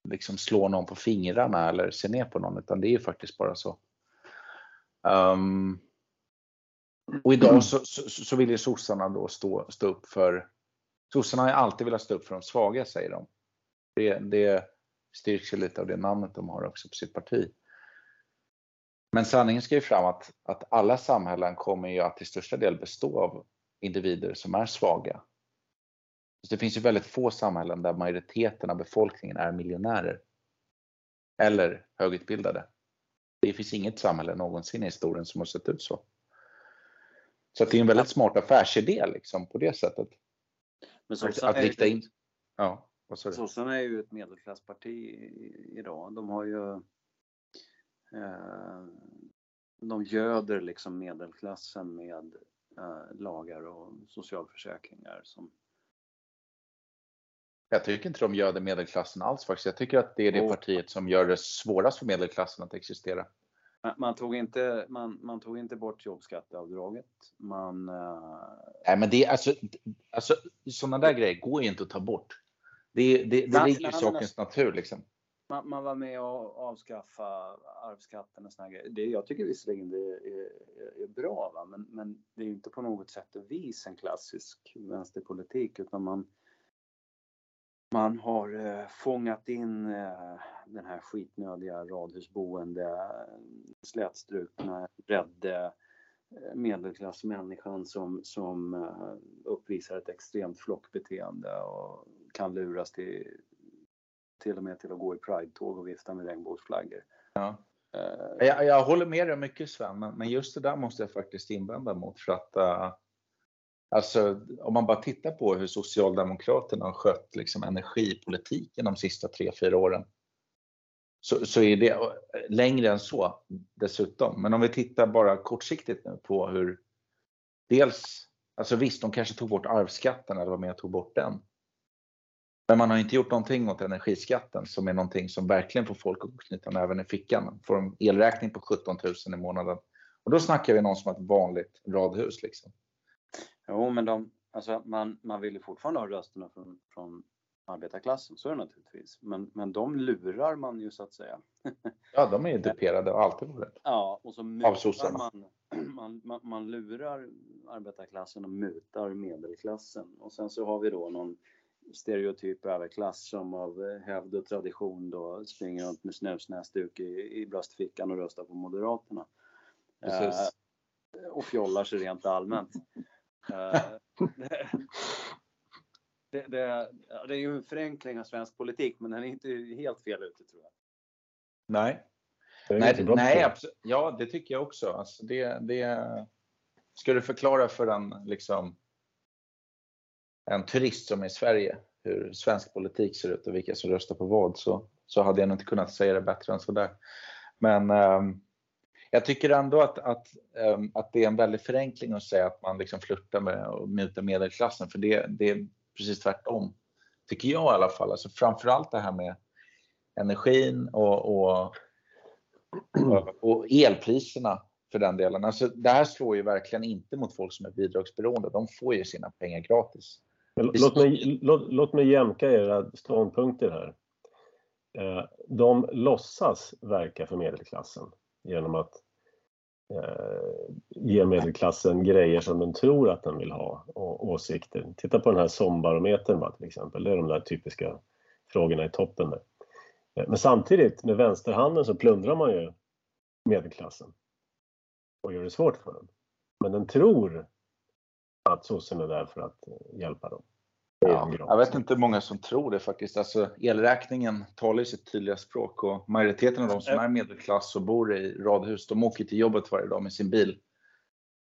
liksom slå någon på fingrarna eller se ner på någon, utan det är ju faktiskt bara så. Um, och idag så, så, så vill ju sossarna då stå, stå upp för, sossarna har ju alltid velat stå upp för de svaga säger de. Det, det styrks ju lite av det namnet de har också på sitt parti. Men sanningen ska ju fram att, att alla samhällen kommer ju att till största del bestå av individer som är svaga. Så det finns ju väldigt få samhällen där majoriteten av befolkningen är miljonärer. Eller högutbildade. Det finns inget samhälle någonsin i historien som har sett ut så. Så det är en väldigt smart affärsidé liksom på det sättet. Men att, att rikta in. Ja, Sossarna är ju ett medelklassparti idag. De har ju eh, de göder liksom medelklassen med eh, lagar och socialförsäkringar som jag tycker inte de göder medelklassen alls faktiskt. Jag tycker att det är det partiet som gör det svårast för medelklassen att existera. Man tog inte, man, man tog inte bort jobbskatteavdraget. Man... Uh... Nej men det alltså, alltså sådana där grejer går ju inte att ta bort. Det, det, det ligger i sakens natur liksom. Man, man, var med och avskaffa arvsskatten och såna grejer. Det, jag tycker visserligen det är, är, är bra va? Men, men det är inte på något sätt och vis en klassisk vänsterpolitik utan man man har eh, fångat in eh, den här skitnödiga radhusboende, slätstrukna, rädde eh, medelklassmänniskan som, som eh, uppvisar ett extremt flockbeteende och kan luras till till och med till att gå i Pride-tåg och vifta med regnbågsflaggor. Ja. Uh, jag, jag, håller med dig mycket Sven, men, men, just det där måste jag faktiskt invända mot för att uh, Alltså om man bara tittar på hur Socialdemokraterna har skött liksom, energipolitiken de sista tre fyra åren. Så, så är det längre än så dessutom. Men om vi tittar bara kortsiktigt nu på hur dels, alltså visst de kanske tog bort arvsskatten eller var med och tog bort den. Men man har inte gjort någonting åt energiskatten som är någonting som verkligen får folk att knyta näven i fickan. Får en elräkning på 17 000 i månaden. Och då snackar vi någon som har ett vanligt radhus liksom. Jo, men de, alltså man, man vill ju fortfarande ha rösterna från, från arbetarklassen, så är det naturligtvis. Men, men de lurar man ju så att säga. *laughs* Ja, de är ju duperade och alltid varit. Ja, och så mutar man, *clears throat* man, man, man lurar arbetarklassen och mutar medelklassen. Och sen så har vi då någon stereotyp överklass som av hävd och tradition då springer runt med snusnäsduk i, i bröstfickan och röstar på Moderaterna. Eh, och fjollar sig rent allmänt. Eh, *laughs* det, det, det, är ju en förenkling av svensk politik, men den är inte helt fel ute tror jag. Nej. Nej, nej absolut. ja det tycker jag också. Alltså det, det, ska du förklara för en, liksom, en turist som är i Sverige hur svensk politik ser ut och vilka som röstar på vad så, så hade jag nog inte kunnat säga det bättre än sådär. Men um, jag tycker ändå att, att, um, att det är en väldig förenkling att säga att man liksom flörtar med och mutar medelklassen, för det, det är precis tvärtom. Tycker jag i alla fall. Alltså framförallt det här med energin och, och, *clears throat* och elpriserna för den delen. Alltså, det här slår ju verkligen inte mot folk som är bidragsberoende. De får ju sina pengar gratis. Låt mig, låt, låt mig jämka era ståndpunkter här. Eh, de låtsas verka för medelklassen genom att eh, ge medelklassen grejer som den tror att den vill ha och åsikter. Titta på den här SOM-barometern till exempel. Det är de där typiska frågorna i toppen. Där. Eh, men samtidigt med vänsterhanden så plundrar man ju medelklassen och gör det svårt för dem. Men den tror att sossen är där för att hjälpa dem. Ja, jag vet inte hur många som tror det faktiskt. Alltså, elräkningen talar ju sitt tydliga språk och majoriteten av de som är medelklass och bor i radhus, de åker till jobbet varje dag med sin bil.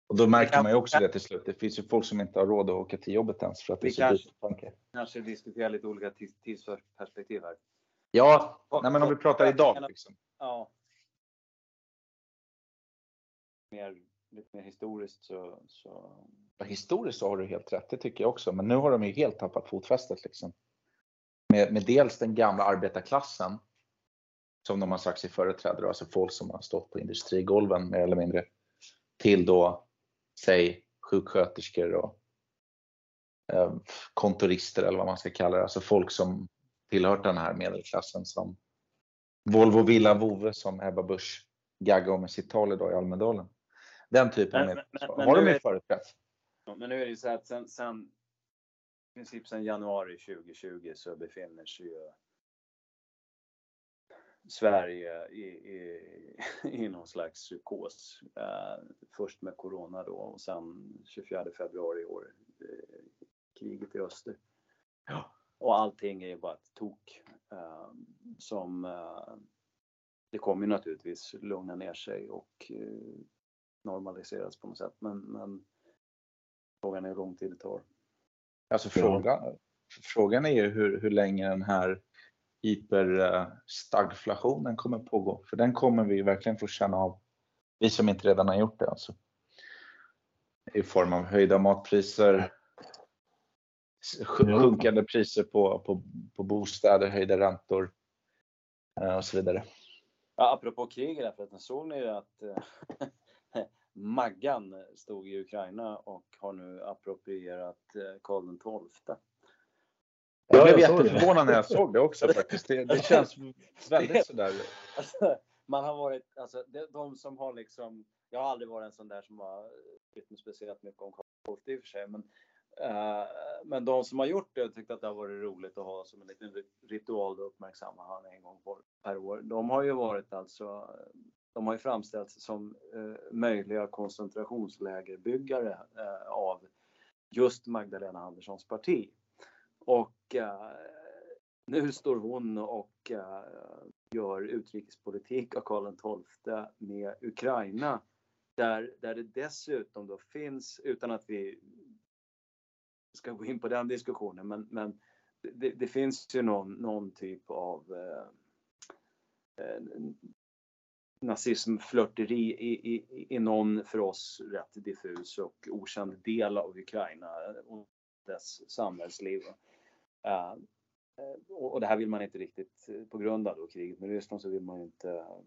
Och då märker man ju också det till slut. Det finns ju folk som inte har råd att åka till jobbet ens för att det är så kanske, dyrt tanka. kanske diskutera lite olika tids- tidsperspektiv här. Ja, nej, men om vi pratar idag liksom. Ja. Mer, lite mer historiskt så, så Historiskt så har du helt rätt, det tycker jag också. Men nu har de ju helt tappat fotfästet liksom. Med, med dels den gamla arbetarklassen som de har sagt sig företräda, alltså folk som har stått på industrigolven mer eller mindre. Till då, säg sjuksköterskor och eh, kontorister eller vad man ska kalla det. Alltså folk som tillhört den här medelklassen som Volvo Villa Vove som Ebba Busch gaggade om i sitt tal idag i Almedalen. Den typen Men- men- men har de ju företrätt. Men nu är det ju så att sen, sen i princip sen januari 2020 så befinner sig ju Sverige i, i, *laughs* i någon slags psykos. Eh, först med corona då och sen 24 februari i år eh, kriget i öster. Ja. Och allting är ju bara ett tok. Eh, som eh, det kommer ju naturligtvis lugna ner sig och eh, normaliseras på något sätt. Men, men Frågan är hur lång tid det tar. Alltså frågan, frågan är ju hur, hur länge den här hyperstagflationen kommer pågå. För den kommer vi verkligen få känna av. Vi som inte redan har gjort det alltså. I form av höjda matpriser, sjunkande priser på, på, på bostäder, höjda räntor eh, och så vidare. Ja, apropå krig där förresten, såg ni att eh, *laughs* Maggan stod i Ukraina och har nu approprierat eh, Karl XII. Jag Ja, blev jätteförvånad när jag såg det också *laughs* faktiskt. Det, det känns väldigt sådär. Alltså, man har varit, alltså de, de som har liksom, jag har aldrig varit en sån där som har brytt mig speciellt mycket om Karl XII i och för sig, men, eh, men de som har gjort det och tyckt att det har varit roligt att ha som en liten rit- ritual att uppmärksamma han en gång på- per år. De har ju varit alltså, de har ju framställts som eh, möjliga koncentrationslägerbyggare eh, av just Magdalena Anderssons parti. Och eh, nu står hon och eh, gör utrikespolitik av Karl XII med Ukraina. Där, där det dessutom då finns, utan att vi ska gå in på den diskussionen, men, men det, det finns ju någon, någon typ av eh, eh nazismflörteri i, i, i någon för oss rätt diffus och okänd del av Ukraina och dess samhällsliv. Eh, och det här vill man inte riktigt, på grund av då kriget med Ryssland så vill man inte eh,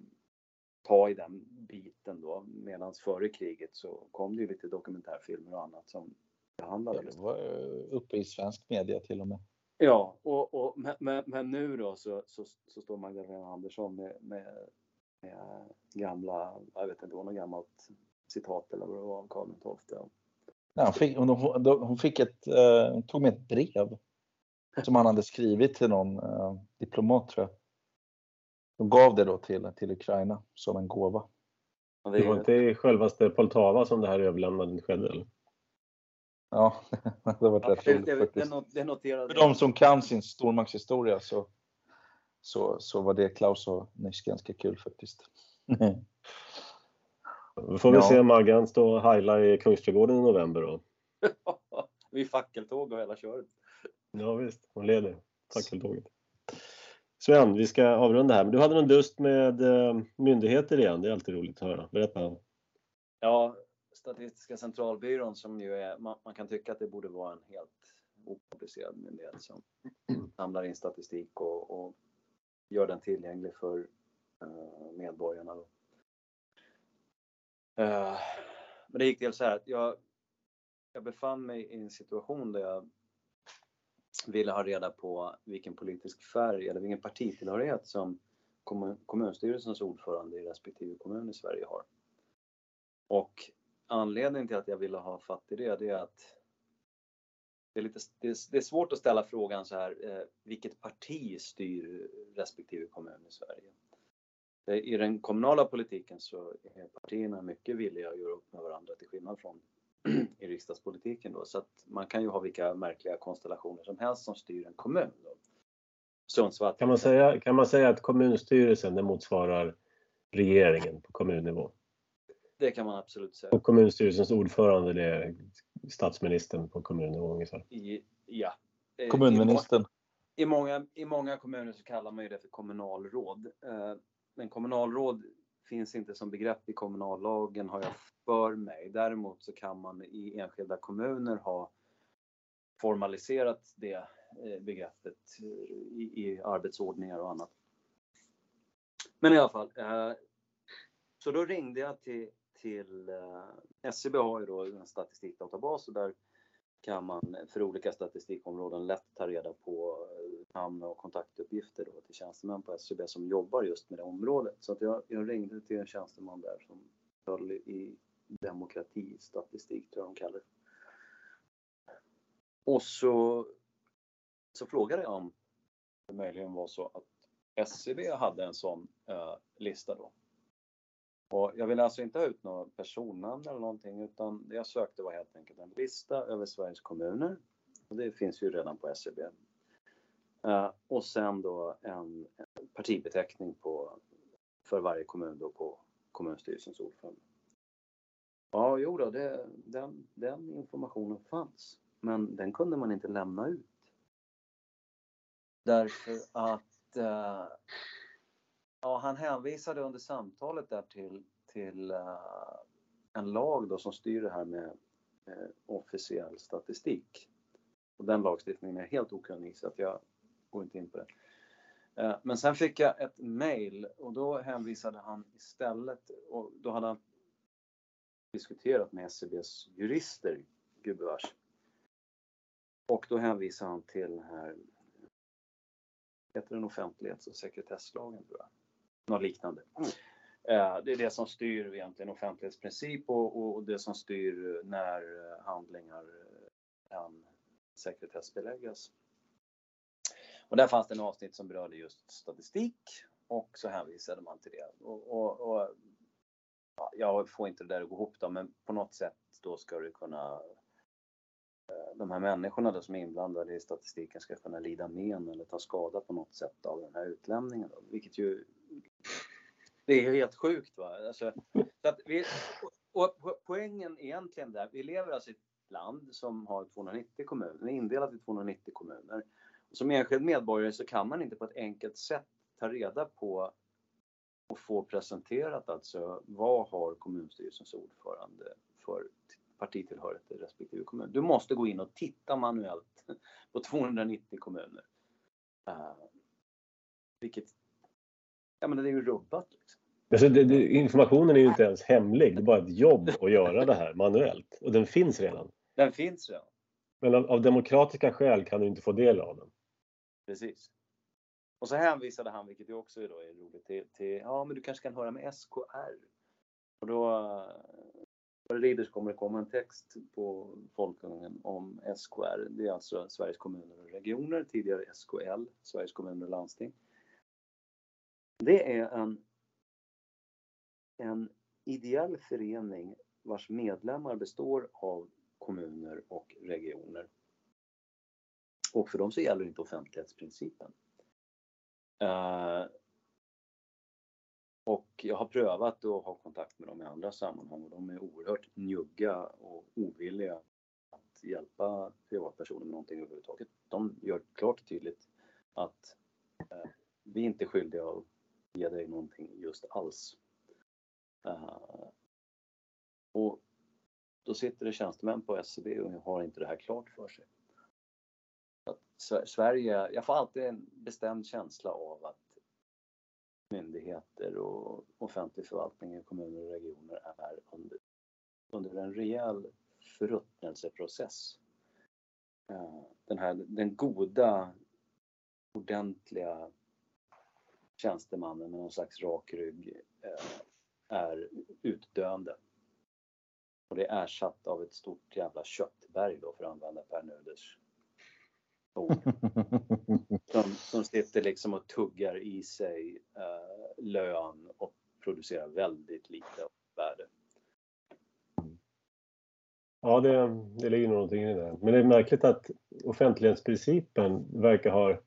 ta i den biten då. Medan före kriget så kom det ju lite dokumentärfilmer och annat som behandlade Det var eh, uppe i svensk media till och med. Ja, och, och, men, men, men nu då så, så, så står Magdalena Andersson med, med gamla, jag vet inte, vad något gammalt citat eller vad det var av Karl XII. Nej, hon, fick, hon, hon, fick ett, eh, hon tog med ett brev som han hade skrivit till någon eh, diplomat tror jag. De gav det då till, till Ukraina som en gåva. Det var inte i självaste Poltava som det här överlämnandet skedde? Eller? Ja, *laughs* det var rätt det, roligt det, det, faktiskt. det noterade För de som kan sin stormaktshistoria så, så, så var det Klaus och nyss ganska kul faktiskt. Då får vi Ja. se Maggan stå och heila i Kungsträdgården i november då. *laughs* Vid fackeltåg och hela köret. Ja visst, hon leder fackeltåget. Sven, vi ska avrunda här. Men du hade någon dust med eh, myndigheter igen. Det är alltid roligt att höra. Berätta. Ja, Statistiska centralbyrån som ju är, man, man kan tycka att det borde vara en helt okomplicerad myndighet som *clears throat* samlar in statistik och, och gör den tillgänglig för eh, medborgarna. Då. Eh, men det gick till så här att jag, jag befann mig i en situation där jag ville ha reda på vilken politisk färg eller vilken partitillhörighet som kommun, kommunstyrelsens ordförande i respektive kommun i Sverige har. Och anledningen till att jag ville ha fatt i det, det är att det är, lite, det är, svårt att ställa frågan så här, eh, vilket parti styr respektive kommun i Sverige? Eh, I den kommunala politiken så är partierna mycket villiga att göra upp med varandra till skillnad från *clears throat* i riksdagspolitiken då. Så att man kan ju ha vilka märkliga konstellationer som helst som styr en kommun. Då. Sundsvall. Kan man säga, kan man säga att kommunstyrelsen det motsvarar regeringen på kommunnivå? Det kan man absolut säga. Och kommunstyrelsens ordförande det är statsministern på kommunnivå ungefär? I, ja. Eh, Kommunministern. I, många, I många kommuner så kallar man ju det för kommunalråd. Eh, men kommunalråd finns inte som begrepp i kommunallagen har jag för mig. Däremot så kan man i enskilda kommuner ha formaliserat det eh, begreppet i, i arbetsordningar och annat. Men i alla fall. Så då ringde jag till, till eh, SCB har ju då en statistikdatabas och där kan man för olika statistikområden lätt ta reda på eh, namn och kontaktuppgifter då till tjänstemän på SCB som jobbar just med det området. Så att jag, jag ringde till en tjänsteman där som höll i demokratistatistik, tror jag de kallar det. Och så, så frågade jag om det möjligen var så att SCB hade en sån eh, lista då. Och jag ville alltså inte ha ut några personnamn eller någonting utan det jag sökte var helt enkelt en lista över Sveriges kommuner. Och det finns ju redan på SCB. Uh, eh, och sen då en, en partibeteckning på, för varje kommun då på kommunstyrelsens ordförande. Ja, jo då, det, den, den informationen fanns. Men den kunde man inte lämna ut. Därför att uh, Ja, han hänvisade under samtalet där till, till uh, en lag då som styr det här med uh, officiell statistik. Och den lagstiftningen är helt okunnig så att jag går inte in på det. Uh, men sen fick jag ett mail och då hänvisade han istället, och då hade han diskuterat med SCBs jurister, gubevars. Och då hänvisade han till den här, heter den offentlighets och sekretesslagen tror jag något liknande. Mm. Eh, det är det som styr egentligen offentlighetsprincip och, och det som styr när handlingar kan sekretessbeläggas. Och där fanns det en avsnitt som berörde just statistik och så hänvisade man till det. Och, och, och ja, jag får inte det där att gå ihop då, men på något sätt då ska det kunna eh, de här människorna då som är inblandade i statistiken ska kunna lida men eller ta skada på något sätt av den här utlämningen. Då, vilket ju det är helt sjukt. Va? Alltså, så att vi, och poängen egentligen där, vi lever alltså i ett land som har 290 kommuner, indelat i 290 kommuner. Som enskild medborgare så kan man inte på ett enkelt sätt ta reda på och få presenterat alltså vad har kommunstyrelsens ordförande för partitillhörighet i respektive kommun. Du måste gå in och titta manuellt på 290 kommuner. Uh, vilket ja men det är ju rubbat. Liksom. Alltså det, det, informationen är ju inte ens hemlig, det är bara ett jobb att göra det här manuellt. Och den finns redan. Den finns redan. Men av, av demokratiska skäl kan du inte få del av den. Precis. Och så hänvisade han, vilket ju också då är roligt, till, till ja men du kanske kan höra med SKR. Och då för Readers kommer det komma en text på Folkungen om SKR. Det är alltså Sveriges kommuner och regioner, tidigare SKL, Sveriges kommuner och landsting. Det är en, en ideell förening vars medlemmar består av kommuner och regioner. Och för dem så gäller inte offentlighetsprincipen. Uh, och jag har prövat att ha kontakt med dem i andra sammanhang och de är oerhört njugga och ovilliga att hjälpa privatpersoner med någonting överhuvudtaget. De gör klart och tydligt att uh, vi inte är skyldiga att ge dig någonting just alls. Uh, och då sitter det tjänstemän på SCB och har inte det här klart för sig. Att Sverige, jag får alltid en bestämd känsla av att myndigheter och offentlig förvaltning i kommuner och regioner är under, under en rejäl förruttnelseprocess. Uh, den här, den goda, ordentliga tjänstemannen med någon slags rak rygg eh, är utdöende. Och det är ersatt av ett stort jävla köttberg då för att använda Per Nuders ord. *laughs* Som, som sitter liksom och tuggar i sig eh, lön och producerar väldigt lite värde. Ja, det, det ligger någonting i det. Men det är märkligt att offentlighetsprincipen verkar ha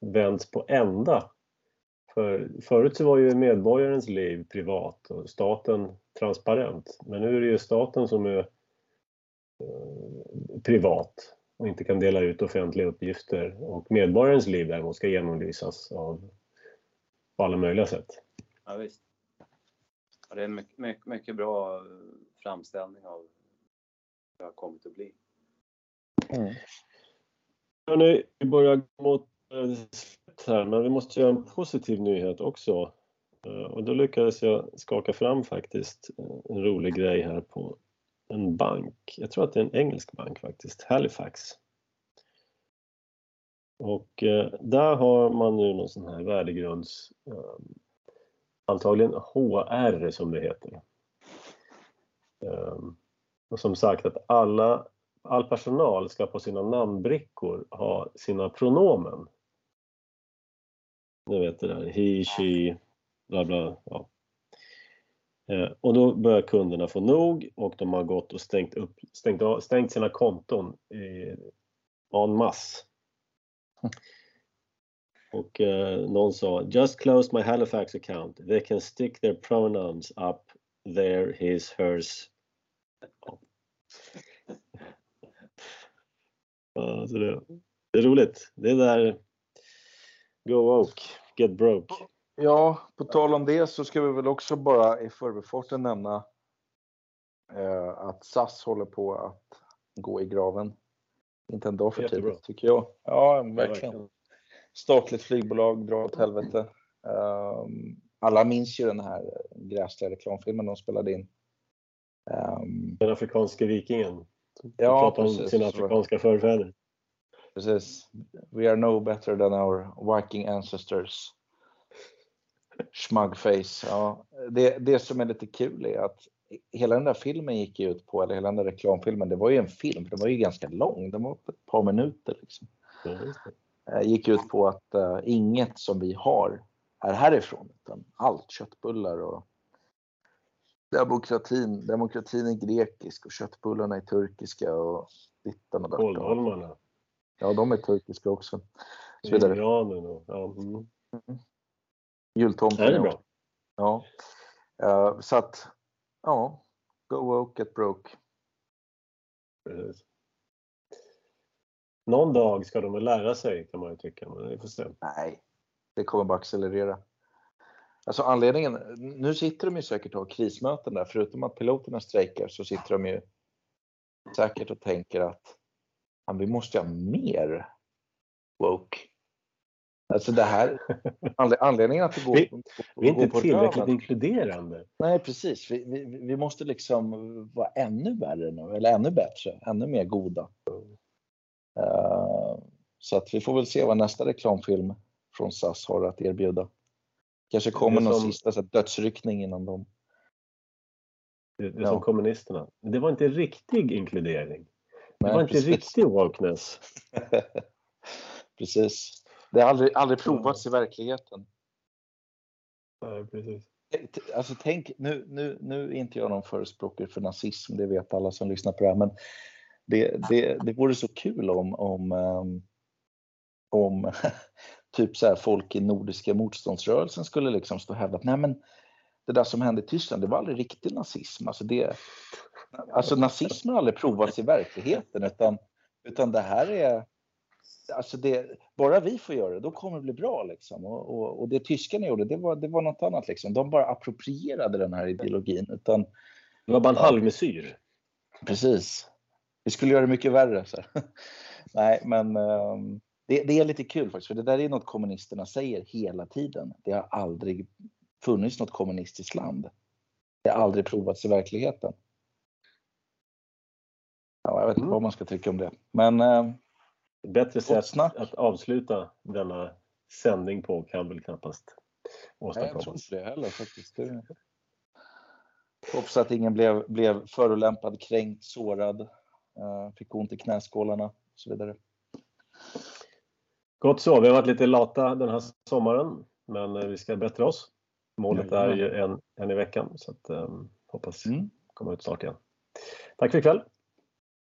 vänts på ända. För förut så var ju medborgarens liv privat och staten transparent. Men nu är det ju staten som är eh, privat och inte kan dela ut offentliga uppgifter och medborgarens liv däremot ska genomlysas av, på alla möjliga sätt. Ja, visst. Ja, det är en mycket, mycket, mycket bra framställning av hur det har kommit att bli. Mm. Hörrni, vi börjar gå mot här, men vi måste göra en positiv nyhet också. Eh, och då lyckades jag skaka fram faktiskt eh, en rolig grej här på en bank. Jag tror att det är en engelsk bank faktiskt, Halifax. Och eh, där har man nu någon sån här värdegrunds, antagligen HR som det heter. Ehm, och som sagt att alla, all personal ska på sina namnbrickor ha sina pronomen. Ni vet det där, he, she, bla bla. Ja. Eh, och då börjar kunderna få nog och de har gått och stängt, upp, stängt, av, stängt sina konton en masse. *laughs* Och eh, någon sa “Just close my Halifax account. They can stick their pronouns up there, his, hers”. Ja. *laughs* det är roligt. Det är där Go woke, get broke. Ja, på tal om det så ska vi väl också bara i förbifarten nämna eh, att SAS håller på att gå i graven. Inte en dag för tidigt tycker jag. Ja, verkligen. Statligt flygbolag drar åt helvete. Um, alla minns ju den här gräsliga reklamfilmen de spelade in. Um, den afrikanske vikingen. Ja, pratar om sina afrikanska förfäder. Precis. We are no better than our Viking ancestors. Smugface. Ja. Det, det som är lite kul är att hela den där filmen gick ut på, eller hela den där reklamfilmen, det var ju en film, för den var ju ganska lång, den var ett par minuter. Liksom. Ja, gick ut på att uh, inget som vi har är härifrån, utan allt köttbullar och demokratin, demokratin är grekisk och köttbullarna är turkiska och dittan och dattan. Ja, de är turkiska också. Så vidare. Ja, ja. Mm. Mm. Jultomten. är det bra. Ja. Uh, så att, ja. Go woke, get broke. Precis. Någon dag ska de väl lära sig kan man ju tycka, men vi får se. Nej, det kommer bara accelerera. Alltså anledningen, nu sitter de ju säkert och har krismöten där, förutom att piloterna strejkar så sitter de ju säkert och tänker att vi måste ha mer woke. Alltså det här, *laughs* anledningen att det går, vi, vi är inte tillräckligt röven. inkluderande. Nej precis, vi, vi, vi, måste liksom vara ännu värre nu, eller ännu bättre, ännu mer goda. Uh, så att vi får väl se vad nästa reklamfilm från SAS har att erbjuda. Kanske kommer någon som, sista så dödsryckning innan dem. Det, det är ja. som kommunisterna. Det var inte riktig inkludering. Det var inte riktig wokeness. *laughs* precis. Det har aldrig, aldrig provats i verkligheten. Nej, precis. Alltså tänk, nu, nu, nu är inte jag någon förespråkare för nazism, det vet alla som lyssnar på det här, men det, det, det vore så kul om, om, um, om *laughs* typ så här, folk i nordiska motståndsrörelsen skulle liksom stå och hävda att nej men det där som hände i Tyskland, det var aldrig riktig nazism. Alltså, det, alltså nazismen har aldrig provats i verkligheten utan, utan det här är Alltså det, bara vi får göra det, då kommer det bli bra. Liksom. Och, och, och det tyskarna gjorde, det var, det var något annat. Liksom. De bara approprierade den här ideologin. Utan, det var bara en halvmesyr. Precis. Vi skulle göra det mycket värre. Så. *laughs* Nej, men um, det, det, är lite kul faktiskt, för det där är något kommunisterna säger hela tiden. Det har aldrig funnits något kommunistiskt land. Det har aldrig provats i verkligheten. Ja, jag vet inte mm. vad man ska tycka om det. Men eh, Bättre sätt snack. att avsluta denna sändning på kan väl knappast åstadkommas. Nej, jag tror inte det heller faktiskt. Det... Hoppas att ingen blev, blev förolämpad, kränkt, sårad, uh, fick ont i knäskålarna och så vidare. Gott så. Vi har varit lite lata den här sommaren, men eh, vi ska bättra oss. Målet är ju en, en i veckan så att, um, hoppas mm. komma ut snart igen. Tack för ikväll!